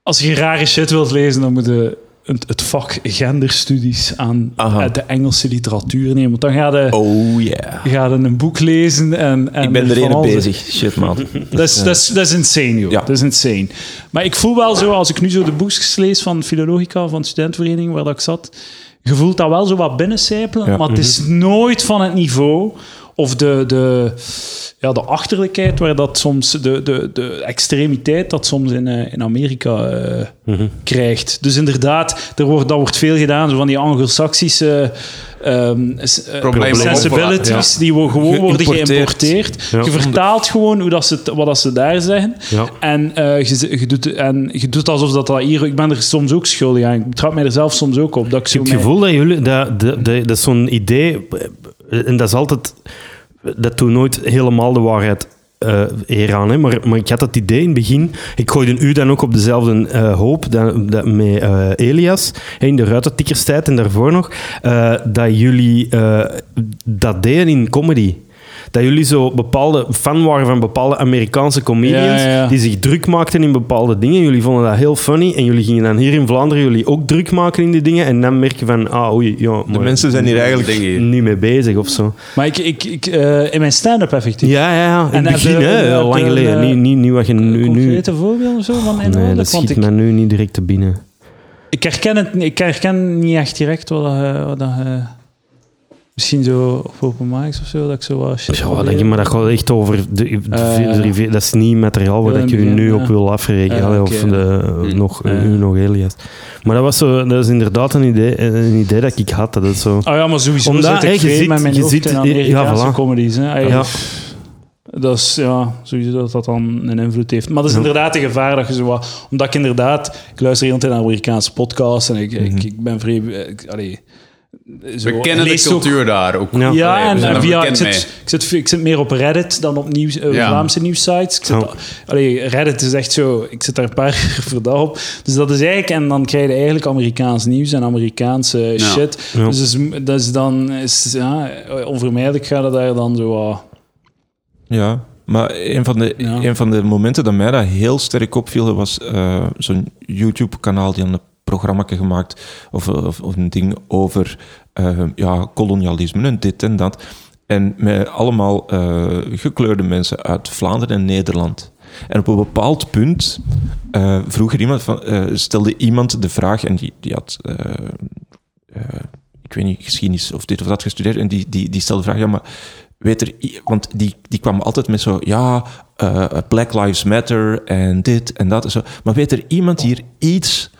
als je rare shit wilt lezen, dan moet je het, het vak genderstudies aan Aha. uit de Engelse literatuur nemen. Want dan ga je, Oh yeah. ga je een boek lezen en... en Ik ben er bezig. Shit, man. Dat is, dat, is, dat is insane, joh. Ja. Dat is insane. Maar ik voel wel zo, als ik nu zo de boekjes lees van Philologica, van de studentenvereniging waar dat ik zat, je voelt dat wel zo wat binnencijpelen, Ja. maar het is nooit van het niveau of de, de, ja, de achterlijkheid waar dat soms, de, de, de extremiteit dat soms in, eh, in Amerika eh, krijgt. Dus inderdaad, er wordt, dat wordt veel gedaan, zo van die Anglo-Saxische ehm, s- eh, sensibilities, die wo- gewoon worden Geïmporteerd. Ja. Je vertaalt gewoon hoe dat ze, wat dat ze daar zeggen. Ja. En, eh, je, je doet, en je doet alsof dat, dat hier... Ik ben er soms ook schuldig aan. Ik trap mij er zelf soms ook op. Dat ik heb het gevoel dat jullie... Dat, dat, dat, dat is zo'n idee... En dat is altijd... Dat doet nooit helemaal de waarheid eh eraan. Hè? Maar, maar ik had het idee in het begin... Ik gooide u dan ook op dezelfde eh, hoop dat, dat met eh, Elias, in de ruitentikkerstijd en daarvoor nog, dat jullie dat deden in comedy. Dat jullie zo bepaalde fan waren van bepaalde Amerikaanse comedians Ja, ja, ja. die zich druk maakten in bepaalde dingen. Jullie vonden dat heel funny en jullie gingen dan hier in Vlaanderen jullie ook druk maken in die dingen en dan merk je van, ah oei, ja, De mensen zijn hier eigenlijk... Niet mee bezig of zo. Maar ik, ik, ik, eh, in mijn stand-up effectief. Ja, ja, ja. In En het begin, hè, lang geleden. Niet, niet, niet wat je nu... nu Concrete voorbeelden of zo van nee, inhoudelijk? dat schiet ik, me nu niet direct te binnen. ik, herken het, niet- ik herken niet echt direct wat, dat, eh, wat dat, eh, misschien zo op open mics of zo, dat ik zo was. Ja, denk je, maar dat gaat echt over... De, de- Eh, de rivier- dat is niet materiaal waar ja, dat het nu op ja. wil afrekenen. Ja, oké, of ja. de, Hm. nog, Ja. u nog Elias. Maar dat was zo, dat is inderdaad een idee, een idee dat ik had. Dat het zo... Oh ja, maar sowieso Omdat, zit ik je veel ziet- met mijn je hoofd in ja, Amerikaanse voilà. comedies. Hè. Ja. Dat is ja, sowieso dat dat dan een invloed heeft. Maar dat is inderdaad een gevaar dat je zo wat... Omdat ik inderdaad... Ik luister heel tijd naar Amerikaanse podcasts en ik, ik, ik ben vrij... Ik, allee, zo, We kennen de ook- cultuur daar ook. Ja. ja, Allee, we en, er via, ik, zit, ik, zit, ik zit meer op Reddit dan op nieuws, eh, Ja. Vlaamse nieuwsites. Ik zit, Ja. allee, Reddit is echt zo... Ik zit daar een paar uur per dag op. Dus dat is eigenlijk... En dan krijg je eigenlijk Amerikaans nieuws en Amerikaanse shit. Ja. Dus, is- dus dan is... Ja, onvermijdelijk gaat het daar dan zo... wat- Ja, maar een van, de, Ja. een van de momenten dat mij dat heel sterk opviel, was eh, zo'n YouTube-kanaal die had een programma gemaakt, of, of, een ding over eh, ja, kolonialisme en dit en dat. En met allemaal eh, gekleurde mensen uit Vlaanderen en Nederland. En op een bepaald punt eh, vroeg er iemand stelde iemand de vraag, en die, die had, ik weet niet, geschiedenis of dit of dat gestudeerd, en die, die, die stelde de vraag, ja, maar weet er, want die, die kwam altijd met zo, ja, Black Lives Matter en dit en dat en zo. Maar weet er iemand hier iets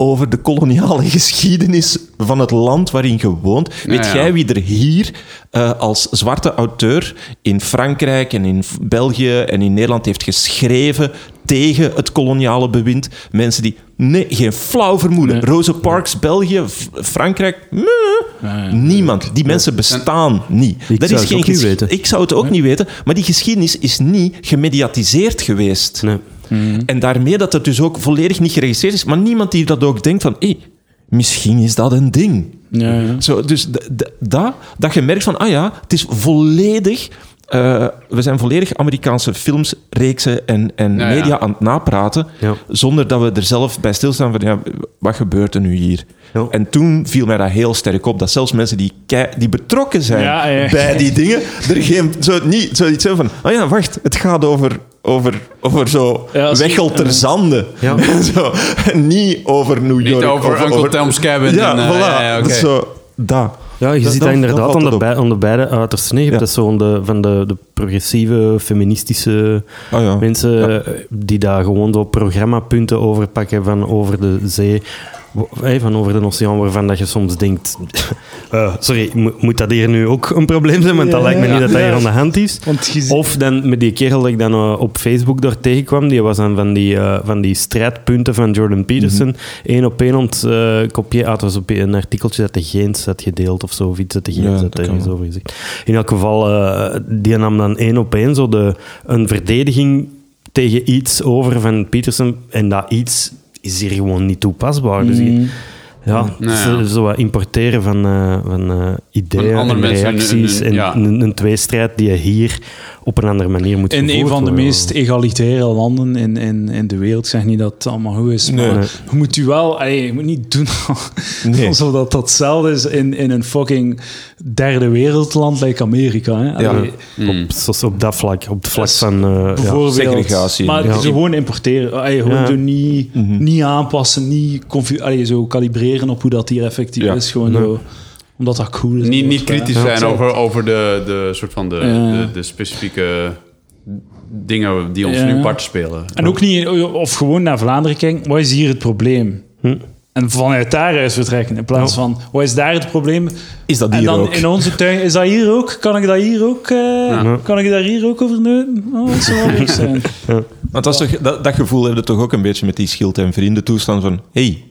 over de koloniale geschiedenis van het land waarin je woont? Weet ja. jij wie er hier eh, als zwarte auteur in Frankrijk en in België en in Nederland heeft geschreven tegen het koloniale bewind? Mensen die nee, geen flauw vermoeden. Rosa Parks, België, Frankrijk, meh. niemand. Die mensen bestaan niet. Ik zou het ook niet weten. Ik zou het ook niet weten, maar die geschiedenis is niet gemediatiseerd geweest. Nee. En daarmee dat het dus ook volledig niet geregistreerd is, maar niemand die dat ook denkt van, hé, misschien is dat een ding. Ja, ja. Zo, dus dat, dat je merkt van, ah ja, het is volledig... eh, we zijn volledig Amerikaanse films, reeksen en, en Ja, ja. media aan het napraten, Ja. zonder dat we er zelf bij stilstaan van, ja, wat gebeurt er nu hier? Ja. En toen viel mij dat heel sterk op, dat zelfs mensen die, kei- die betrokken zijn Ja, ja. bij die dingen, er geen, zo, niet zoiets hebben van, oh ja, wacht, het gaat over, over, over zo Ja, Wechel ter ja. Zande. Ja. zo, niet over New Niet York. over of Uncle Tom's Cabin. Ja, en, eh, voilà. ja, ja, oké. Zo, dat. Ja, je ziet dat- inderdaad aan de, bij, aan de beide uitersten. Je hebt Ja. dat zo aan de, van de, de progressieve, feministische Ah, ja. mensen eh, die daar gewoon zo programmapunten over pakken van over de zee, van over de oceaan, waarvan dat je soms denkt... eh, sorry, mo- moet dat hier nu ook een probleem zijn? Want dat Ja. lijkt me niet dat dat hier aan de hand is. Of dan met die kerel dat ik dan eh, op Facebook daar tegenkwam, die was dan van die, eh, van die strijdpunten van Jordan Peterson, één op één ont kopiëren. Ah, het was op een artikeltje dat de Geens had gedeeld of zo, of iets dat de Geens had ergens over gezegd. In elk geval, die nam dan één op één zo de, een verdediging tegen iets over van Peterson en dat iets is hier gewoon niet toepasbaar. Dus je- ja, Nou zo, ja. zo wat importeren van, eh, van eh, ideeën Van en een- reacties een- en een, een tweestrijd die je hier op een andere manier moet in een van de meest egalitaire landen in, in, in de wereld. Ik zeg niet dat het allemaal goed is, Nee. maar Nee. je moet u wel... allee, je moet niet doen Nee. alsof dat dat hetzelfde is in, in een fucking derde wereldland like Amerika. Hè? Ja. Allee, Op, zoals op dat vlak, op het vlak Dus van... eh, bijvoorbeeld, segregatie. Maar Ja. gewoon importeren. Allee, gewoon Ja. niet, Mhm. niet aanpassen, niet confu- allee, zo kalibreren op hoe dat hier effectief Ja. is. Gewoon Nee. zo, omdat dat cool is. Niet, niet kritisch Ja. zijn over, over de, de, soort van de, Ja. de, de specifieke dingen die ons Ja. nu part spelen. En ook niet, of gewoon naar Vlaanderen kijken, wat is hier het probleem? Hm. En vanuit daaruit vertrekken, in plaats van, wat is daar het probleem? Is dat En hier dan ook? in onze tuin, is dat hier ook? Kan ik dat hier ook, eh, kan ik daar hier ook over neuten? Oh, dat zou wel leuk zijn. Want dat, toch, dat, dat gevoel heb je toch ook een beetje met die schild- en vrienden toestand van hey,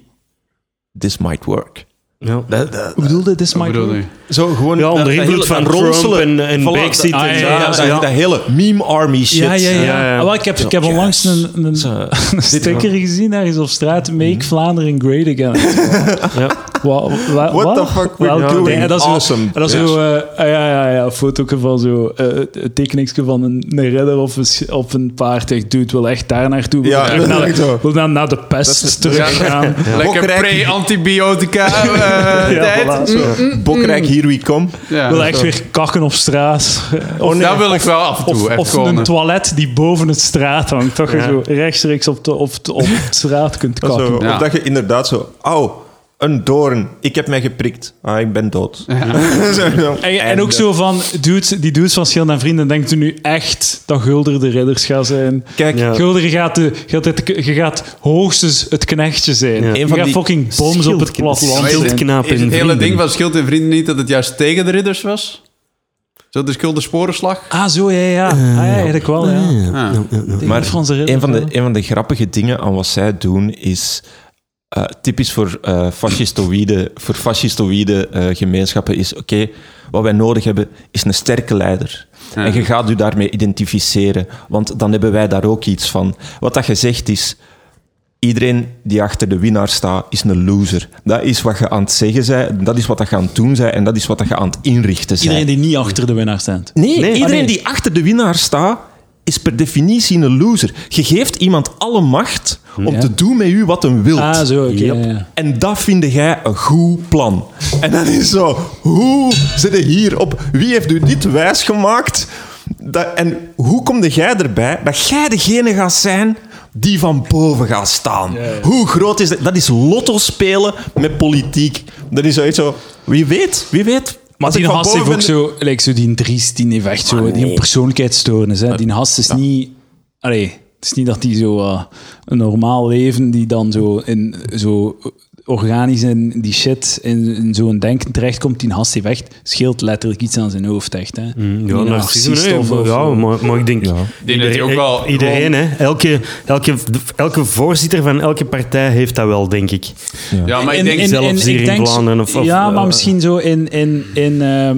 this might work. Ja. Dat, dat, Hoe bedoelde dit, Wat bedoel je? Zo gewoon Ja, onder invloed van ronselen. en- en Voilà, Brexit dat- en ja, zo. ja, dat, Ja. dat hele meme army shit. Ja, ja, ja. Ja, ja. Ah, wel, ik heb, ik heb onlangs een, een, Zo, een sticker gezien ergens op straat. Make Vlaanderen great again. Ja. What the fuck we're Welke doing? dingen? Dat is Awesome. Zo, en dat is Yes. zo, eh, ah, ja, ja, ja, foto van zo, eh, een tekeningsje van een, een redder op een, sch- op een paard. Echt, dude, wil echt daar naartoe. Wil Ja, echt naar, de, zo. wil dan naar de pest teruggaan. Lekker Bokrijk. pre-antibiotica eh, Ja, tijd. voilà, zo. Here we come. Ja. Wil echt weer kakken op straat. Of, Dat wil ik wel af en toe. of, echt of gewoon, een toilet die boven het straat hangt. Dat je zo rechtstreeks op de, op de, op de straat kunt kakken. Zo, Ja. Of dat je inderdaad zo, auw, een doorn, ik heb mij geprikt. Ah, ik ben dood. Zo, En, en ook zo van, dudes, die dudes van Schild en Vrienden, denkt u nu echt dat Gulder de ridders gaat zijn? Kijk, Ja. Gulder, je gaat, de, je, gaat het, je gaat hoogstens het knechtje zijn. Ja. Je Een van gaat die fucking boms op het platteland Is het hele ding van Schild en Vrienden niet dat het juist tegen de ridders was? Zo de schuld de sporenslag? Ah, zo, ja, ja. Ah, ja, eigenlijk wel, ja. Ah. Maar Ridder, een van, de, een van de grappige dingen aan wat zij doen is eh, typisch voor eh fascistoïde, voor fascistoïde eh, gemeenschappen is oké, wat wij nodig hebben is een sterke leider. Ja. En je gaat u daarmee identificeren, want dan hebben wij daar ook iets van. Wat dat je zegt is, iedereen die achter de winnaar staat, is een loser. Dat is wat je aan het zeggen bent, dat is wat je aan het doen bent en dat is wat je aan het inrichten bent. Iedereen die niet achter de winnaar staat. Nee, Nee. iedereen Ah, nee. die achter de winnaar staat, is per definitie een loser. Je geeft iemand alle macht om Ja. te doen met u wat hem wilt. Ah, zo, oké. Yep. ja, ja. En dat vind jij een goed plan. En dan is zo, hoe zit je hier op? Wie heeft u dit wijsgemaakt? Dat, en hoe kom jij erbij dat jij degene gaat zijn die van boven gaat staan? Hoe groot is dat? Dat is lotto spelen met politiek. Dat is zoiets zo, wie weet, wie weet. Maar die gast heeft ook zo, like zo die Dries, die heeft echt zo, die een persoonlijkheidsstoornis. Hè. Die gast is niet, allee, het is niet dat die zo eh, een normaal leven, die dan zo in zo organisch in die shit in, in zo'n denken terechtkomt. Die gast heeft echt, scheelt letterlijk iets aan zijn hoofd, echt. Hè. Ja, Niet narcisme, narcist nee, of- of- ja, maar, maar ik denk... denk dat hij ook wel Iedereen, hè. Elke, elke, elke voorzitter van elke partij heeft dat wel, denk ik. Ja, maar ik In- denk in- zelfs in- hier ik in Vlaanderen of- of, ja, maar eh, misschien zo in, in, in, ehm,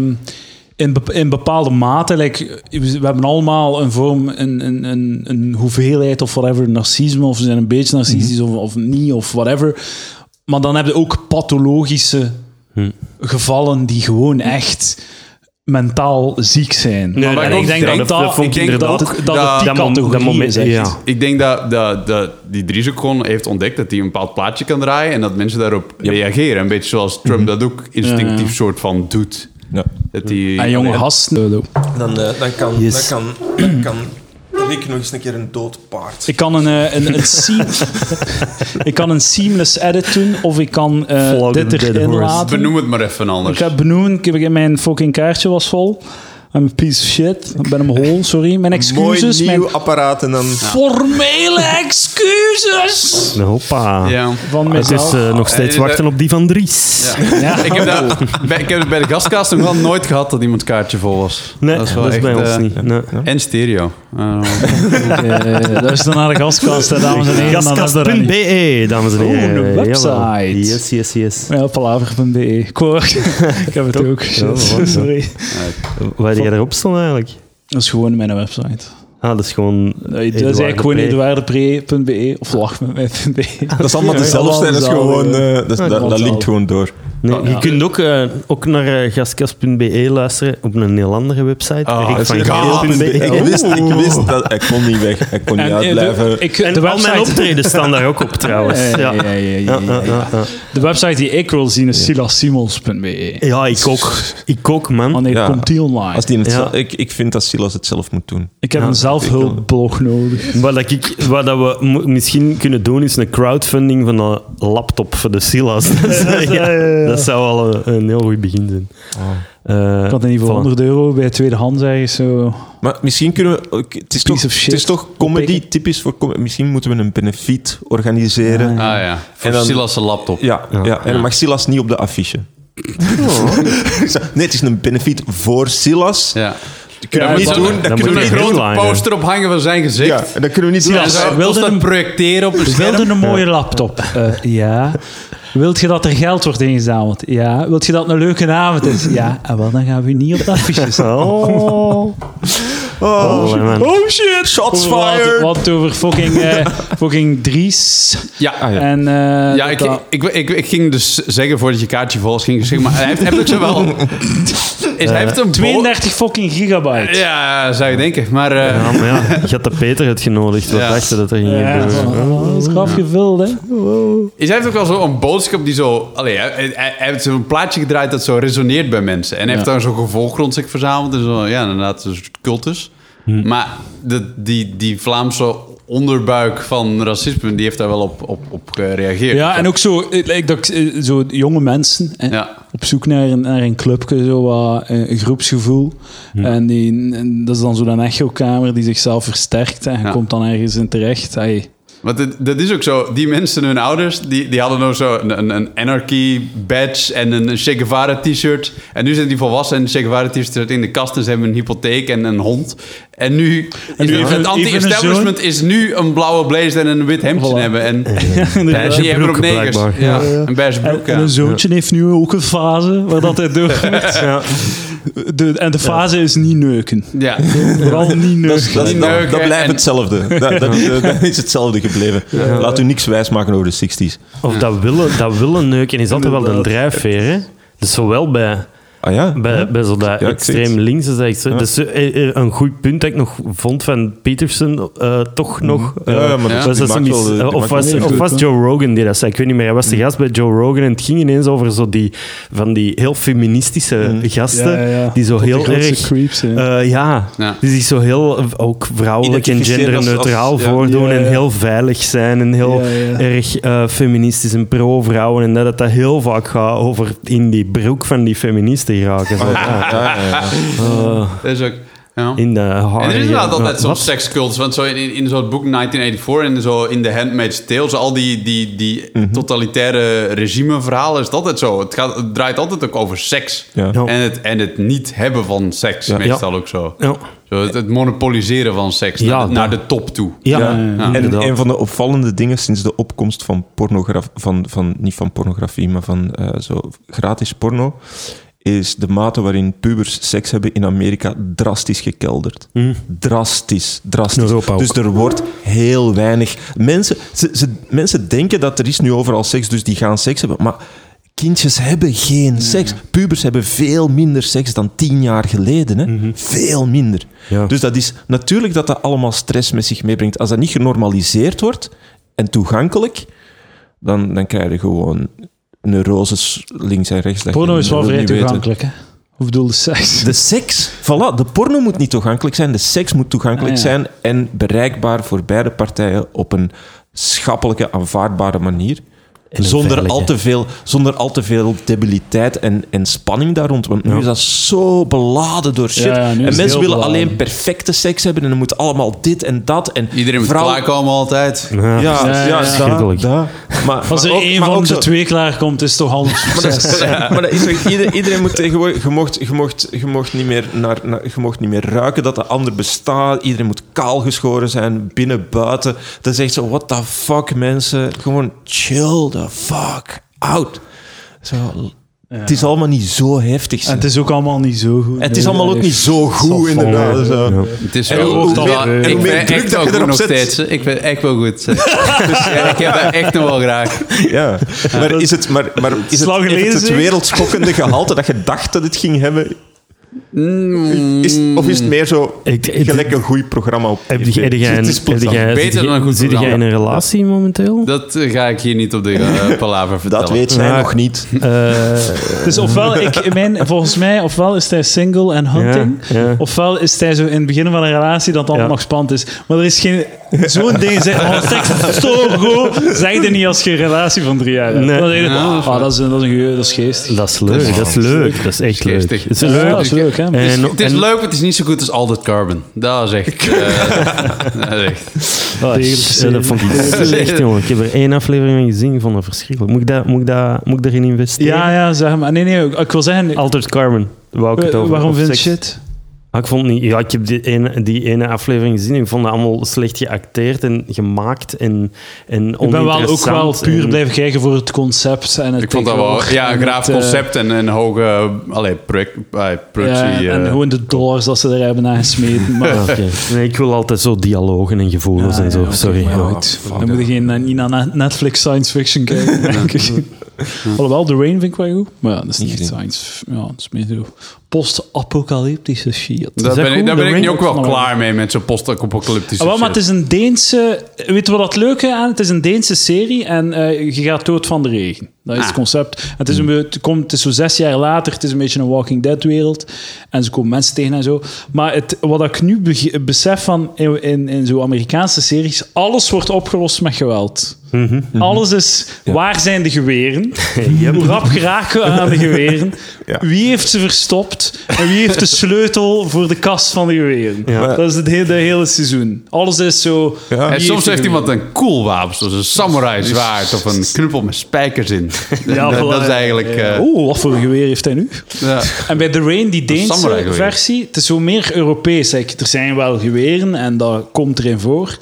in, bep- in bepaalde mate. Like, we hebben allemaal een vorm, een, een, een, een hoeveelheid of whatever, narcisme, of ze zijn een beetje narcistisch of, of niet, of whatever. Maar dan heb je ook pathologische gevallen die gewoon echt mentaal ziek zijn. Nee, maar en ik denk denk- dat, dat dat, ik denk dat, dat, dat categorie dat moment- is. ja. Ik denk dat, dat, dat die Dries ook gewoon heeft ontdekt dat hij een bepaald plaatje kan draaien en dat mensen daarop reageren. Een beetje zoals Trump dat ook instinctief Ja, ja. soort van doet. Ja. Dat die, En jonge gasten. Dan, eh, dan, kan, Yes. dan, kan, dan kan Rick nog eens een keer een dood paard. Ik kan een, eh, een, een, seam- ik kan een seamless edit doen, of ik kan eh, Flog dit erin laten. Benoem het maar even anders. Ik heb benoemd, ik heb, mijn fucking kaartje was vol. I'm a piece of shit. Ik ben hem hol, sorry. Mijn excuses. Mooi nieuw Mijn apparaat en dan... formele excuses! Hoppa. Ja. Van Het is eh, nog steeds Eh, wachten op die van Dries. Ja. Ik, heb dat, bij, ik heb het bij de gastkast nog wel nooit gehad dat iemands kaartje vol was. Nee, dat is, dat wel is bij ons eh, niet. Nee. En stereo. Eh, dat is dan naar de gastkast, hè, dames en heren. Er. Gastkast.be, dames en Oh, heren. een website. Jawel. Yes, yes, yes. Ja, palaver.be. Ik heb het ook. Sorry. Waar je erop staan eigenlijk? Dat is gewoon mijn website. Ah, dat is gewoon... Dat is eigenlijk gewoon Eduard eduardepre.be of lachmetmij.be. Dat is allemaal dezelfde. Dat is gewoon... eh, dat, is- dat, linkt gewoon door. Nee, je kunt ook, eh, ook naar uh, gastkast.be luisteren op een heel andere website. Ah, Rick van Geel.be. Ik wist, ik wist dat... Ik kon niet weg. Ik kon niet En, eh, uitblijven. de, ik, En de al mijn website, optreden staan daar ook op trouwens. Ja, de website die ik wil zien is silasimons.be. Ja, ik ook. Ik ook, man. Wanneer Ja. komt die online? Als die het Ja. zelf- ik, ik vind dat Silas het zelf moet doen. ik heb Ja, een zelfhulpblog nodig. Wat, dat ik, wat dat we misschien kunnen doen, is een crowdfunding van een laptop voor de Silas. Ja, dat zou al een, een heel goed begin zijn. Eh, Ik had in ieder geval voilà. 100 euro bij tweedehands ergens zo. Maar misschien kunnen we... Het is, toch, het is toch comedy, typisch voor comedy. Misschien moeten we een benefiet organiseren. Ja, ah ja, voor En dan- Silas' laptop. Ja, ja. en dan mag Silas niet op de affiche. nee, het is een benefiet voor Silas. Ja. Dat kunnen Ja, we niet doen. dan kunnen we lang. Grote poster ophangen van zijn gezicht. Ja, en dat kunnen we niet doen. En Silas, zo wilde wilde een- dat projecteren op een Wilde scherm. een mooie laptop? Eh, ja. Wilt je dat er geld wordt ingezameld? Ja. Wilt je dat het een leuke avond is? Ja. En wel, dan gaan we niet op de affiches staan. Oh. Oh, man. Oh shit! Shots Over wat- fired! Wat over fucking, eh, fucking Dries. Ja. Ah, ja. En, eh, Ja, ik, dat- ik, ik, ik ging dus zeggen voordat je kaartje vol ging zeggen, maar hij heeft, heeft ook zo wel... Is, hij heeft een bo- 32 fucking gigabyte. Ja, zou je denken. Maar eh, Ja, maar ja, je had de Peter het genodigd. Wat Ja. dacht je dat er ging Ja, gebeuren? dat is graf gevuld, hè? is, hij heeft ook wel zo'n boodschap die zo... Allee, hij, hij, hij heeft zo'n plaatje gedraaid dat zo resoneert bij mensen. En hij heeft daar zo'n gevolg rond zich verzameld. En zo, ja, inderdaad, een soort cultus. Maar de, die, die Vlaamse onderbuik van racisme, die heeft daar wel op, op, op gereageerd. Ja, en ook zo, eh, like dat, eh, zo jonge mensen hè, Ja. op zoek naar een, naar een clubje, zo wat, eh, een groepsgevoel. En, die, en dat is dan zo'n echokamer die zichzelf versterkt. En je Ja. komt dan ergens in terecht. Hey, Want het- dat is ook zo. Die mensen, hun ouders, die, die hadden nou zo een, een, een anarchy badge en een Che Guevara t-shirt. En nu zijn die volwassen en de Che Guevara t-shirt in de kast en ze hebben een hypotheek en een hond. En nu, En is nu het even- anti-establishment is nu een blauwe blazer en een wit hemdje Voilà. hebben. En Inderdaad. die hebben ook negers. Ja, Ja, ja. een beige En, broek, en ja. een zoontje heeft nu ook een fase waar dat hij doorgaat. Ja. De, en de fase is niet neuken. Ja. Vooral niet neuken. dat, dat, neuken dat blijft en- hetzelfde. Dat, dat, is- dat is hetzelfde gebleven. Laat u niks wijsmaken over de 60s. Of dat willen, dat willen neuken is altijd wel een drijfveer. Hè? Dus zowel bij, Ah ja? bij, bij zo dat ik extreem het. links. als dat extreem- Dat is eh, eh, een goed punt dat ik nog vond van Peterson, eh, toch nog. Ja, ja, maar was de- of was, of? Joe Rogan die dat zei? Ik weet niet meer. Hij was de gast bij Joe Rogan en het ging ineens over zo die, van die heel feministische gasten. Ja, ja, ja. Die zo Tot heel erg... creeps zijn. eh, ja, Ja. die zich zo heel ook vrouwelijk en genderneutraal voordoen Ja, en heel veilig zijn en heel Ja, ja. erg eh, feministisch en pro-vrouwen en dat het dat heel vaak gaat over in die broek van die feministen geraken. Zo, ja. Ja, ja, ja. Dat is ook... Ja. in de En er is inderdaad altijd zo'n sekscult. Want zo in, in, in zo'n boek 1984 en zo in The Handmaid's Tale... Zo al die, die, die Mhm. totalitaire regimeverhalen is het altijd zo. Het, gaat, het draait altijd ook over seks. Ja. En, het, en het niet hebben van seks, Ja. meestal ook zo. Ja. zo het, het monopoliseren van seks Ja, naar, de, naar dat- de top toe. Ja, Ja. Ja. En inderdaad. een van de opvallende dingen sinds de opkomst van pornografie, van, van, niet van pornografie, maar van eh, zo gratis porno, is de mate waarin pubers seks hebben in Amerika drastisch gekelderd. Drastisch, drastisch. Ook. Dus er wordt heel weinig... Mensen, ze, ze, mensen denken dat er is nu overal seks, dus die gaan seks hebben, maar... Kindjes hebben geen seks. Pubers hebben veel minder seks dan tien jaar geleden. Hè? Veel minder. Ja. Dus dat is natuurlijk dat dat allemaal stress met zich meebrengt. Als dat niet genormaliseerd en toegankelijk, dan, dan krijg je gewoon neuroses links en rechts. Porno is wel vrij toegankelijk, hè? Hoe bedoel de seks? De seks, voilà, de porno moet niet toegankelijk zijn, de seks moet toegankelijk Ah, ja. zijn en bereikbaar voor beide partijen op een schappelijke, aanvaardbare manier. Zonder al, te veel, zonder al te veel debiliteit en, en spanning daar rond. Want nu is dat zo beladen door shit. Ja, ja, en mensen willen beladen. alleen perfecte seks hebben en dan moet allemaal dit en dat. En Iedereen moet vrouwen- klaarkomen altijd. Ja. Ja, ja, Ja, ja, dat- schrikkelijk. dat. Maar, Als er maar één maar van de twee klaarkomt, is het toch al een succes. maar dat is toch, iedereen, iedereen moet tegenwoordig... Je mocht, je, mocht, je, mocht niet meer naar, naar- je mocht niet meer ruiken dat de ander bestaat. Iedereen moet kaal geschoren zijn, binnen, buiten. Dat is echt zo, what the fuck, mensen. Gewoon chill the fuck out. Zo, Het is allemaal niet zo heftig. En het is ook allemaal niet zo goed. Het is allemaal ook niet zo goed, inderdaad. Zo. Het is wel goed. ik ben druk echt wel goed nog zet. steeds. Ik ben echt wel goed. Dus ja, ik heb dat echt nog wel graag. Ja. Maar is het, maar, maar is het, lang heeft geleden, het, wereldschokkende gehalte dat je dacht dat het ging hebben? Is, of is het meer zo Ik- ik- gelijk een goed programma op Heb jij, is Beter zit dan een goed zit jij in een relatie momenteel? Dat eh, ga ik hier niet op de eh, palaver vertellen. Dat weet zij Ja. nog niet. Eh, Dus ofwel, ik, mijn, volgens mij, ofwel is hij single en hunting, Ja, ja. ofwel is hij zo in het begin van een relatie dat het allemaal Ja. nog spannend is. Maar er is geen... Zo'n ding, zeg, oh, seks is zo goed, zeg je niet als je een relatie van drie jaar hebt. Nee. Dan je, Ja, ah, dat is, dat is, een, dat is geestig. dat is leuk, dat is leuk. Dat is echt is leuk. dat is leuk, hè? Het is, En- het is en- leuk, maar het is niet zo goed als Altered Carbon. Dat is echt... eh, dat is echt. Oh, shit, serie. dat vond ik slecht, jongen. Ik heb er één aflevering van gezien, ik vond dat verschrikkelijk. Moet ik, dat, moet ik, dat, moet ik daarin investeren? Ja, ja, zeg maar. Nee, nee, ik wil zeggen... Altered Carbon, wou ik het over. waarom vind je shit? Ah, ik vond niet... Ja, ik heb die ene, die ene aflevering gezien en ik vond dat allemaal slecht geacteerd en gemaakt en, en Ik ben wel ook wel puur en- blijven kijken voor het concept. En het Ik vond dat wel... Ja, een en graaf eh, concept en een hoge... Allee, project, productie. Ja, en eh, gewoon de dollars dat ze er hebben aangesmeten. Maar. Nee, ik wil altijd zo dialogen en gevoelens Ja, en zo. Sorry. Dan moet je geen, eh, niet naar Netflix science fiction kijken, denk ik. Alhoewel, The Rain vind ik wel goed. Maar ja, dat is niet Niet echt science... Ja, dat is meer zo post-apocalyptische shit. Daar dat ben, ik, daar ben ik nu ook wel Van- klaar mee met zo'n post-apocalyptische Ah, wel, maar shit. het is een Deense... Weet je wat het leuke aan? Het is een Deense serie en eh, je gaat dood van de regen. Dat is het Ah. concept. En Het is, een, het, komt, het is zo zes jaar later. Het is een beetje een Walking Dead wereld. En ze komen mensen tegen en zo. Maar het, wat ik nu besef van in, in, in zo'n Amerikaanse series... Alles wordt opgelost met geweld. Alles is, waar zijn de geweren? Hoe rap geraken we aan de geweren? Ja. Wie heeft ze verstopt? En wie heeft de sleutel voor de kast van de geweren? Ja. Dat is het hele, de hele seizoen. Alles is zo... Ja. En soms heeft iemand een cool wapen, zoals een samurai zwaard of een knuppel met spijkers in. Ja, dat, is eigenlijk... eh, Oeh, wat voor geweer heeft hij nu? ja. En bij The Rain, die Deense versie, het is zo meer Europees. Er zijn wel geweren en dat komt erin voor.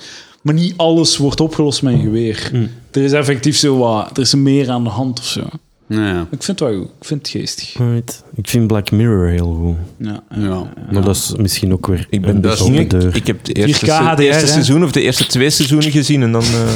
Maar niet alles wordt opgelost met een geweer. Er is effectief zo wat... Er is meer aan de hand of zo. Ja. Ik vind het wel goed. Ik vind het geestig. Right. Ik vind Black Mirror heel goed. Ja, Ja. Maar dat is misschien ook weer Ik ben dus ik, deur. ik heb de 4K eerste, se- HDR, eerste seizoen of de eerste twee seizoenen gezien en dan... eh,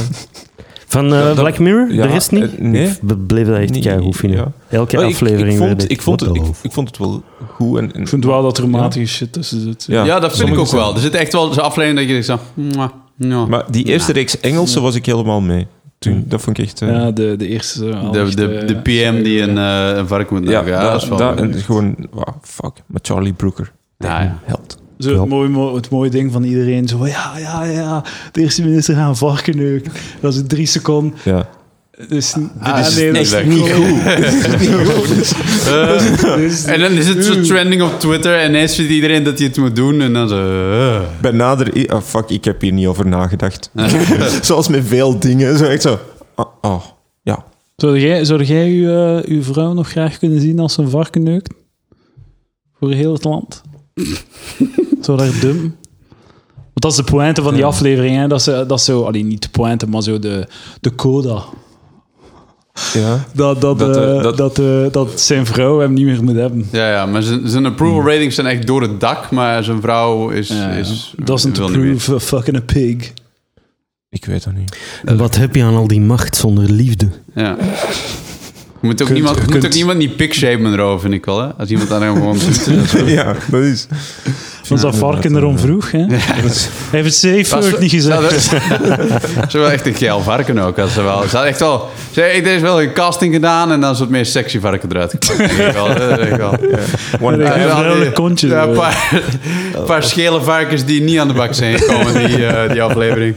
Van eh, dat- Black Mirror? ja, de rest niet? eh, nee. Ik bleef dat echt keigoed vinden. ja. Elke maar ik- aflevering ik, werd vond, ik, vond het, ik, ik vond het wel goed. En, en- Ik vind wel dat er matige shit tussen zit. Ja. ja, dat vind ik ook zijn- wel. Er zit echt wel zo'n aflevering dat je denkt zo... mwah, ja. Maar die eerste reeks Engelse was ik helemaal mee. Toen, dat vond ik echt... eh, Ja, de, de eerste. eh, de, de, eh, de PM die een, eh, een varken moet ja, nagen. Ja, dat is wel... dat, en gewoon... Wow, fuck. Met Charlie Brooker. Ja, ja. Held. Zo het, mooie, mo- het mooie ding van iedereen. Zo van, ja, ja, ja. De eerste minister gaan varken neuken. Dat is in drie seconden. Ja. Dus, Ah, ah, is nee, dat is echt niet goed. Eh, en dan is het zo trending op Twitter en ineens vindt iedereen dat hij het moet doen en dan zo... eh. Bij nader... Oh, fuck, ik heb hier niet over nagedacht. Zoals met veel dingen. Zo echt zo... Oh, oh, ja. Zou jij, zou jij uw, eh, uw vrouw nog graag kunnen zien als ze een varken neukt? Voor heel het land? Zou daar dum? Want dat is de pointe van die aflevering. Hè? Dat, ze, dat is zo... Allee, niet de pointe, maar zo de, de coda. Ja. Dat, dat, Dat, eh, eh, dat- dat, eh, dat zijn vrouw hem niet meer moet hebben. Ja, ja, maar zijn, zijn approval ratings zijn echt door het dak, maar zijn vrouw is... Ja, ja. is Doesn't approve a fucking a pig. Ik weet dat niet. En wat heb je aan al die macht zonder liefde? Ja. Je moet ook, Kunt- niemand, je moet kunt- ook niemand niet pickshapen erover, vind ik wel. Hè? Als iemand daar gewoon doet. dat is zo. Ja, dat is... Van dat varken erom vroeg, hè? Hij heeft het safe Was- word niet gezegd. Ze is wel echt een geil varken ook. Als ze wel, ze had echt wel... Ze heeft er is wel een casting gedaan en dan is het meer sexy varken eruit Ja, Ja, die- kontje. Ja, een paar, een paar schele varkens die niet aan de bak zijn gekomen, die, eh, die aflevering.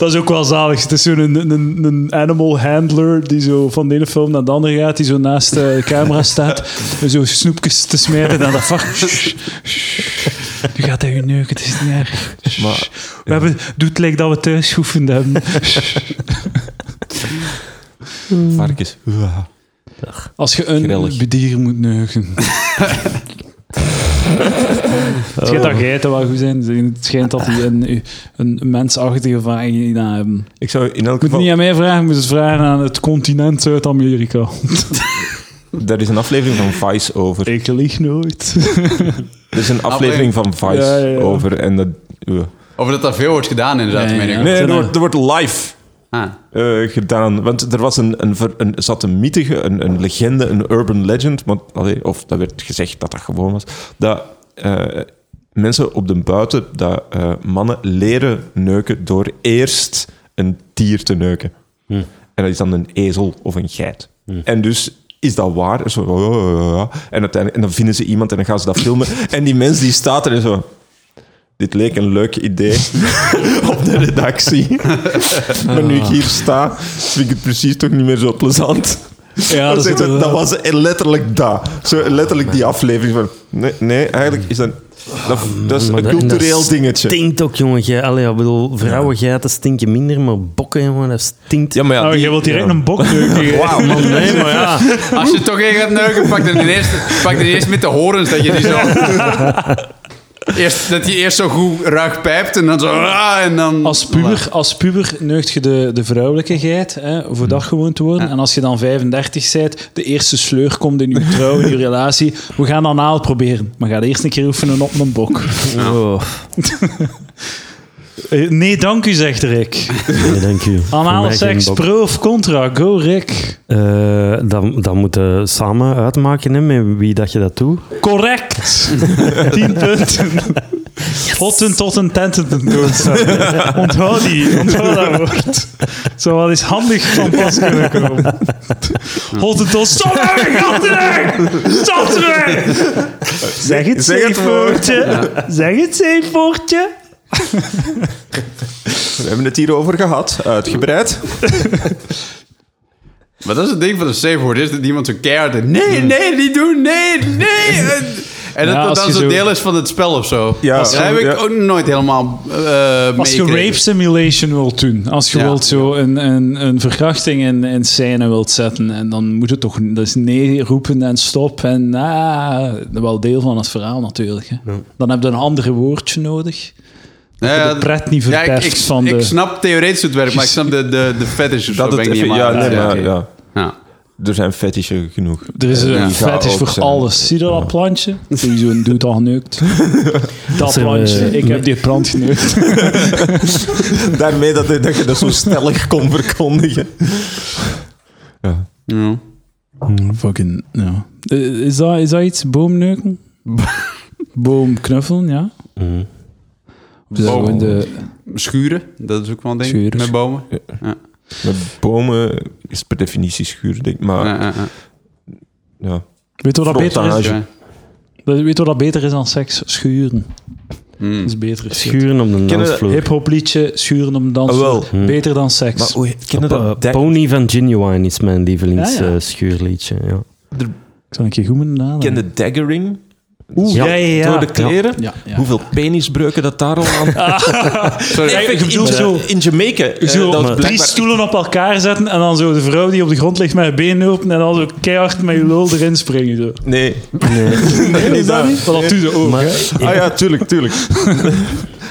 Dat is ook wel zalig. Het is zo'n een, een, een animal handler die zo van de ene film naar de andere gaat, die zo naast de camera staat en zo snoepjes te smeren en dat varken... Shh, shh. Nu gaat hij neuken, het is niet erg. Maar- we hebben, doet het lijkt dat we thuis geoefend hebben. Varkens. Als je een Grillig. dier moet neuken. Het schijnt dat geiten wel goed zijn. Het schijnt dat die een, een mensachtige vagina hebben. Ik zou in elk Je moet geval... het niet aan mij vragen, je moet het vragen aan het continent Zuid-Amerika. Daar is een aflevering van Vice over. Ik lieg nooit. Er is een aflevering van Vice Ja, ja, ja. over en dat... uh. Of dat dat veel wordt gedaan inderdaad. Meen ik. Nee, er wordt, er wordt live Ah. eh, gedaan. Want er was een, een, ver- een, zat een mythe, een, een legende, een urban legend, maar, allee, of dat werd gezegd dat dat gewoon was, dat eh, mensen op de buiten, dat eh, mannen leren neuken door eerst een dier te neuken. En dat is dan een ezel of een geit. En dus is dat waar? Zo, oh, oh, oh, oh. En, uiteindelijk, en dan vinden ze iemand en dan gaan ze dat filmen. En die mens die staat er en zo... Dit leek een leuk idee op de redactie. maar nu ik hier sta, vind ik het precies toch niet meer zo plezant. Ja, dat, dat, is- dat was letterlijk dat. Zo letterlijk die aflevering van... Nee, nee eigenlijk is dat... Dat, dat is een dat- cultureel dat dingetje. stinkt ook, jongen. Jij, allee, ik bedoel, vrouwen, geiten stinken minder, maar bokken, jongen, dat stinkt. Ja, maar ja, Oh, die- jij wilt direct ja. een bok neuken. Wauw, man, nee, maar ja. Als je toch één gaat neuken, pak dan eerst, pak dan eerst met de horens dat je die zo... Eerst, dat je eerst zo goed ruig pijpt en dan zo... ah, en dan, Als puber, als puber neugt je de, de vrouwelijke geit, hè, voor dat gewoon te worden. En als je dan 35 bent, de eerste sleur komt in je trouw, in je relatie. We gaan dan naal proberen. Maar ga eerst een keer oefenen op een bok. Oh, Nee, dank u, zegt Rick. nee, dank u. Anale seks, pro of contra? Go, Rick. Eh, dan, dan moeten we samen uitmaken hè, met wie dat je dat doet. Correct. 10 punten. Hotten tot een tenten. Onthoud die, onthoud dat woord. Zou wel eens handig van pas kunnen komen. Hotten tot... Stop terug! Stop terug! Zeg het Zeg het safe woordje. Zeg het safe woordje. We hebben het hierover gehad, uitgebreid. Maar dat is het ding van de safe word, is dat iemand zo keihard... Nee, nee, niet doen, nee, nee. En, dat Ja, dat dan deel is van het spel of zo. Ja, dat heb ik ja. ook nooit helemaal uh, Als je rape simulation wilt doen, als je Ja. wilt zo een, een, een verkrachting in, in scène wilt zetten, en dan moet het toch dat is nee roepen en stop en ah, wel deel van het verhaal natuurlijk. Hè. Dan heb je een ander woordje nodig. Ja, de pret niet ja, ik, verpest ik, van ik de- snap theoretisch het werk, maar ik snap de, de, de fetish Dat ben het ik niet even, ja, nee, maar, Ja, ja. ja. Er zijn fetishen genoeg. Er is een Ja. vet is Ga voor zijn. alles. Zie je dat plantje? Die zo'n doet al geneukt. Dat plantje. Ik heb die plant geneukt. Daarmee dat, dat je dat zo stellig kon verkondigen. Ja. Ja. Fucking, ja. Eh, Is dat, is dat iets? Boomneuken? Boomknuffelen, ja? Mhm. Boom. gewoon de... Schuren, dat is ook wel een ding Schuren. met bomen. Ja. Met bomen is per definitie schuur, denk ik. Maar Ja, ja, ja. Weet ja. je wat dat beter is? Ja. Weet je wat dat beter is dan seks? Schuren. Hmm. Dat is beter. Schuren op de dansvloer. Hip-hop liedje, schuren op een dansvloer. Ah, wel. Beter dan seks. Maar eh, dat? Da- Pony van Genuine is mijn lievelings Ja, ja. schuurliedje. Ja. Ik zal een keer goed moeten nadenken. ken de daggering? Oeh, Ja, ja, ja. Door de kleren? Ja, ja. Hoeveel penisbreuken dat daar al aan... Sorry, bedoelt zo- in Jamaica. eh, Zo dat drie blijkbaar- stoelen op elkaar zetten en dan zo de vrouw die op de grond ligt met haar benen open en dan zo keihard met je lul erin springen. Zo. Nee. Nee, is dat niet? Dat doe je ook, Maar? Ah ja, tuurlijk, tuurlijk.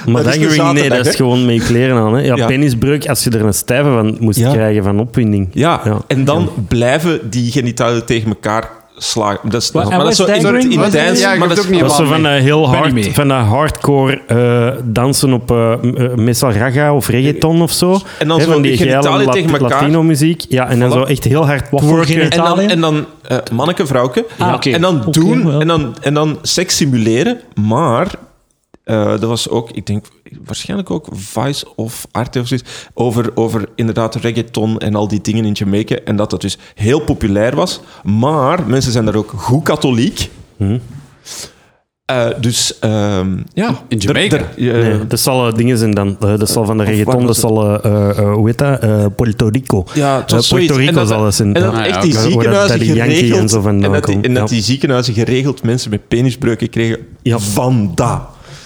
maar dat nee, dat is gewoon met je kleren aan. Hè. Ja, Ja. penisbreuk, als je er een stijve van moest Ja. krijgen van opwinding. Ja, Ja. en dan blijven die genitalen tegen elkaar slagen. Dat is, en maar dat is zo intens. Ja, maar dat het is- ook niet Dat is zo van, eh, heel hard, mee. van dat hardcore eh, dansen op eh, eh, meestal raga of reggaeton of zo. En dan zo van die geile genitaliën lat- tegen elkaar. Latino-muziek. Ja, en dan Voilà. zo echt heel hard twerken. En dan, en dan eh, manneke, vrouwke. Ah. En dan doen, en, dan, en dan seks simuleren. Maar eh, dat was ook, ik denk, waarschijnlijk ook Vice of Arte of zoiets. Over, over inderdaad reggaeton en al die dingen in Jamaica. En dat dat dus heel populair was. Maar mensen zijn daar ook goed katholiek. Hm. Eh, dus ehm, ja. In Jamaica? Er- er- Nee, dat zal dingen zijn dan. Eh, dat zal van de reggaeton, dat zal, eh, eh, eh, hoe heet dat? Eh, Puerto Rico. Ja, Puerto zoiets. Rico dat- zal het zijn. En dat Ah, echt die ziekenhuizen dat geregeld... en zo en dat, die, komt, en dat ja. die ziekenhuizen geregeld mensen met penisbreuken kregen Ja. van dat.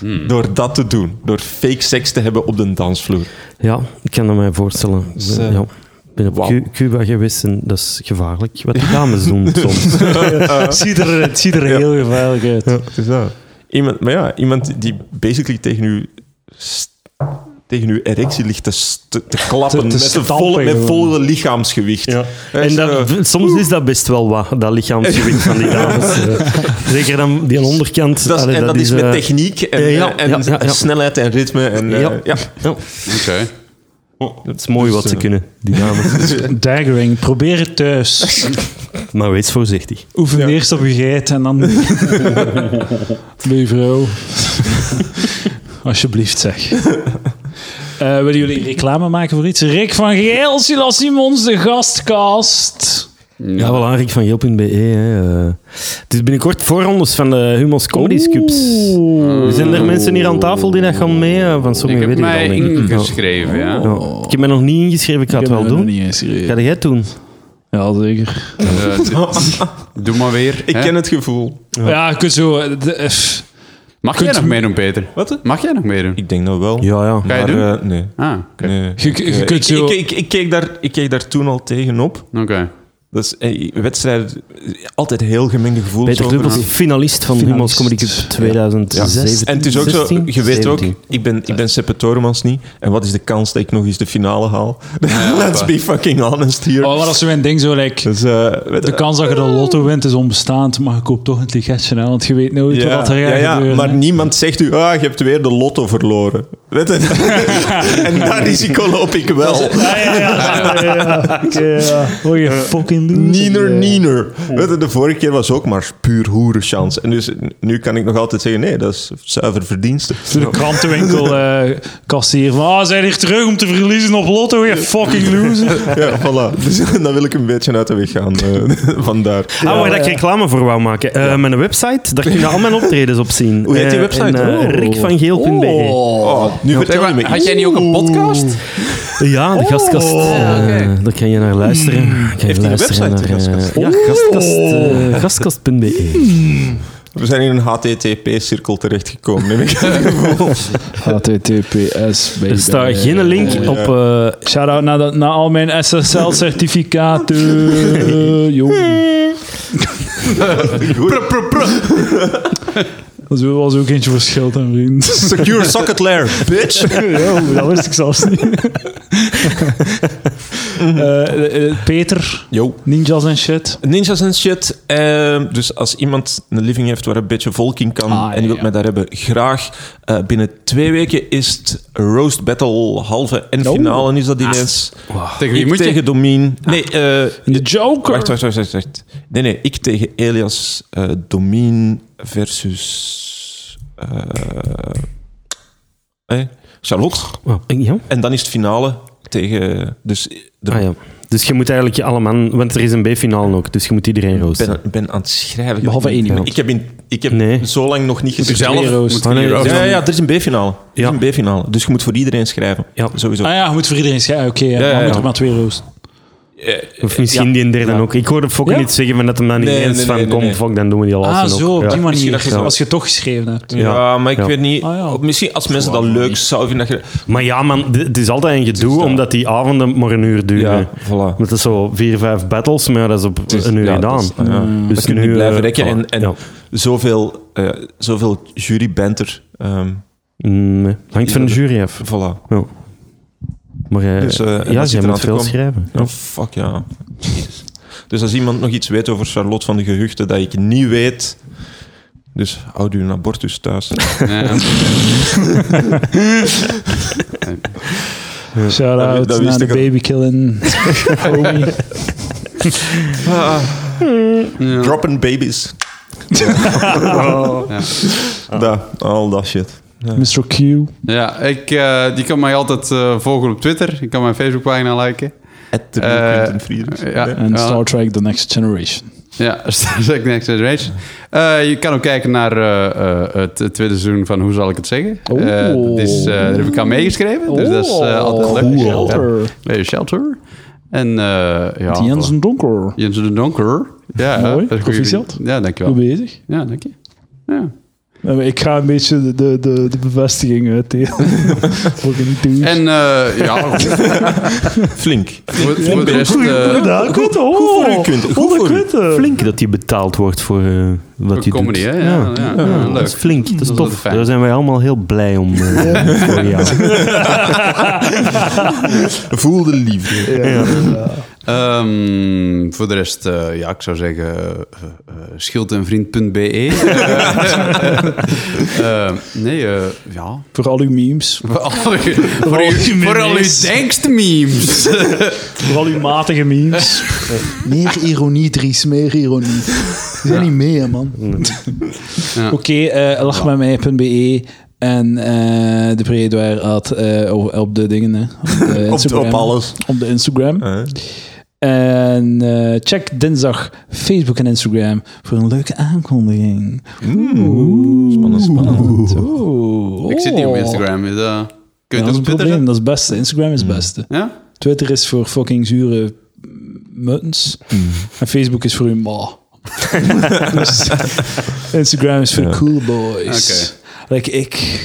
Hmm. Door dat te doen. Door fake seks te hebben op de dansvloer. Ja, ik kan dat mij voorstellen. Dus, eh, ja. Ik ben op Cuba geweest en dat is gevaarlijk. Wat die dames doen soms. Het ziet er, het ziet er heel gevaarlijk uit. Ja. Iemand, maar ja, iemand die basically tegen u... tegen uw erectie ligt te, klappen Te- te met, volle, met volle lichaamsgewicht. Ja. En dat, eh, soms is dat best wel wat, dat lichaamsgewicht van die dames. Eh, Zeker dan die onderkant. dat Allee, en dat, is met eh, techniek en, ja, en ja, ja, ja. snelheid en ritme. En, Ja. ja. ja, Oké. dat is mooi wat Dus, ze eh, kunnen, die dames. Daggering, probeer het thuis. Maar wees voorzichtig. Oefen Ja. eerst op je geit en dan... Bij je vrouw. Alsjeblieft, zeg. Eh, willen jullie reclame maken voor iets? Rick van Geel, Silas Simons, de gastkast. Ja, wel Rick van Geel.be. hè, eh. Het is binnenkort voorrondes van de Humos Comedy Cups. Er zijn er mensen hier aan tafel die dat gaan mee? eh, Van Ik sommigen heb weet ik mij al, ik. Ja. ingeschreven, ja. Ik heb me nog niet ingeschreven, ik ga het Ik heb wel doen. niet gereden. Ga jij het doen? Ja, zeker. Doe maar weer. Ik hè. ken het gevoel. Ja, kunt zo... Mag kunt- jij nog meedoen, Peter? Wat? Mag jij nog meedoden? Ik denk dat wel. Ja, ja. Ga je maar, doen? eh, nee. Ah, oké. nee. Je- je Ik, eh, kunt ik, zo- ik, ik, ik keek daar, ik keek daar toen al tegenop. Oké. Is eh, wedstrijden, altijd heel gemengde gevoelens Peter over. Dubbels, finalist van Finalist. Humos Comedy Cup 2017. En het is ook zo, 16? je weet ook, 17. ik ben, ik ben Seppe Toremans niet. En wat is de kans dat ik nog eens de finale haal? Let's be fucking honest here. Oh, maar dat is zo'n ding zo, like, Dus, eh, de kans dat je de lotto wint is onbestaand, maar je koopt toch een ticketje, hè, want je weet nooit ja, wat er gaat ja, ja, gebeuren. maar hè. niemand zegt u, ah, je hebt weer de lotto verloren. Weet en dat risico loop ik wel. Ja, ja, ja. ja. Oh, je fucking loser. Niener, Ja. niener. Weet je, de vorige keer was ook maar puur hoerenchance. En dus nu kan ik nog altijd zeggen, nee, dat is zuiver verdienste. Toen de krantenwinkel eh kassier van, ah, zijn hier terug om te verliezen op lotto, je fucking loser. Ja, voilà. Dus dan wil ik een beetje uit de weg gaan. eh, vandaar. Ah, waar dat ik reclame voor wou maken. Eh, Mijn website, daar kun je al mijn optredens op zien. Hoe heet die Eh, website? eh, Oh. Rickvangeel.be. Oh, Nu Zeg vertel je maar, me had jij niet ook een podcast? Ja, de gastkast. Ja, oké. eh, daar kan je naar luisteren. Kan je Heeft hij een website, de eh, gastkast? Ja, gastkast, eh, gastkast.be. We zijn in een HTTP-cirkel terechtgekomen. neem ik HTTPS. Er staat geen link op... eh, Shout-out naar, de- naar al mijn SSL-certificaten. Jong. Dat was ook eentje verschilt aan vriend. Secure Socket Lair, bitch. ja, dat wist ik zelfs niet. Eh, eh, Peter, Yo. ninjas en shit. Ninjas en shit. Ehm, dus als iemand een living heeft waar een beetje volk in kan Ah, en wilt ja. mij daar hebben, graag. Eh, binnen twee weken is het Roast Battle halve en Oh. finale is dat ineens. Tegen wie Ik moet je? tegen Domien. Nee, eh, De Joker. wacht, wacht, wacht, wacht. Nee, nee, ik tegen Elias eh Domien versus... eh, Charlotte. oh, ja? En dan is het finale tegen... Dus de, Ah, ja. Dus je moet eigenlijk alle man... Want er is een B-finale ook, dus je moet iedereen roosten. ben, ik ben aan het schrijven. Behalve één iemand. Ik heb, in, ik heb Nee. zo lang nog niet geschreven. Zelf Twee roast. moet Ah, je nee, die ja, Ja, er is een B-finale. Er is Ja. een B-finale. Dus je moet voor iedereen schrijven. Ja. Sowieso. Ah ja, je moet voor iedereen schrijven. Oké, ja, Ja, ja, dan moet ja. er maar twee roost. Of misschien die derde Ja. ook. Ik hoorde Fokke Ja? niet zeggen van dat hem dan niet Nee, eens nee, van nee, nee, kom, nee. fuck, dan doen we die Ah, laatste zo, ook. op Ja. die manier. dat Als je toch geschreven hebt. Ja, Ja. maar ik Ja. weet niet. Ah, ja. Misschien als mensen dat leuk zouden vinden. Dat je, Maar ja, man, het is altijd een gedoe, dat. omdat die avonden maar een uur duren. ja, voilà. Want het is zo vier, vijf battles, maar dat is op is- een uur ja, gedaan. dat ja. Dus Dat niet blijven eh, rekken. En, zoveel, eh zoveel jurybanter. ehm Mm, Nee, hangt van de jury af. voilà. Ja. Maar eh, Dus, eh, en ja, zit moet veel komen. schrijven. Ja, fuck ja. Jezus. Dus als iemand nog iets weet over Charlotte van de geruchten dat ik niet weet. Dus houd uw abortus thuis. Ja. Shout-out dat naar de babykilling homie. Dropping babies. Da, al dat shit. Mr. Q. Ja, ik, eh, die kan mij altijd eh, volgen op Twitter. Je kan mijn Facebookpagina liken. At de Eh, ja. En Ja. Star Trek The Next Generation. Ja, Star Trek Next Generation. Eh, je kan ook kijken naar eh, eh, het, het tweede seizoen van Hoe zal ik het zeggen? Oh. Eh, dat is, eh, daar heb ik aan meegeschreven. Dus dat is eh, altijd leuk. Shelter. Ja. Shelter. En eh ja... Die Jens Donker. Jens de Donker. Ja, Mooi, dat is. Ja, Goed dankjewel. bezig. Ja, dank je. Ja. Ja, Ik ga een beetje de, de, de, de bevestiging uitdelen. En eh, ja, Flink. voor, voor de rest... Goed, eh, goed, oh. Flink dat je betaald wordt voor eh, wat Voor je comedy, doet. hè? Ja, ja, ja, Dat leuk. is flink, dat is Dat tof. Daar zijn wij allemaal heel blij om voor jou. Voel de liefde. Ehm, voor de rest, eh, ja, ik zou zeggen, uh, schildenvriend.be. Eh, eh, nee, eh, ja. Voor al uw memes. Voor al, voor, al uw- voor al uw memes. denkste memes. Voor al uw matige memes. meer ironie, Dries, meer ironie. Die zijn niet meer, man. Ja. Oké, eh lachmetmij.be en eh de Predwaar had eh, op, de dingen, hè. Op, de Op, alles. Op de Instagram. En eh, check dinsdag Facebook en Instagram voor een leuke aankondiging. Spannend, spannend. Oeh. Ik zit niet op Oh. Instagram. Is dat, kun Ja, je dat is Twitter probleem, dat is het beste. Instagram is het beste. zetten? Ja? Twitter is voor fucking zure muttens. En Facebook is voor uw ma. dus Instagram is voor Ja. cool boys. Like ik.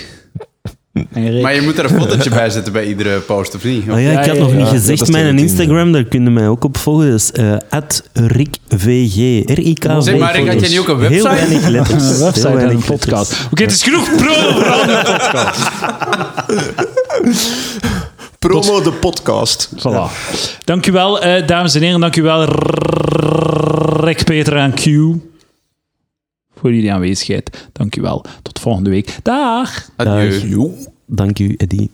Maar je moet er een fotootje bij zetten bij iedere post, of niet? Oh ja, ik had ja, nog ja. niet Ja, gezegd, mijn de Instagram, daar kunnen mij ook op volgen. Dat is eh @rikvg. R-I-K-V. Zeg maar, Rick, had jij niet ook een Heel website? weinig letters. een Heel website en weinig een podcast. Oké, het is genoeg pro voor al die podcast. Promo de podcast. Voilà. Dankjewel, eh dames en heren. Dankjewel, Rick, Peter en Q. Voor jullie aanwezigheid. Dankjewel. Tot volgende week. Dag. Adieu. Dank u, Eddie.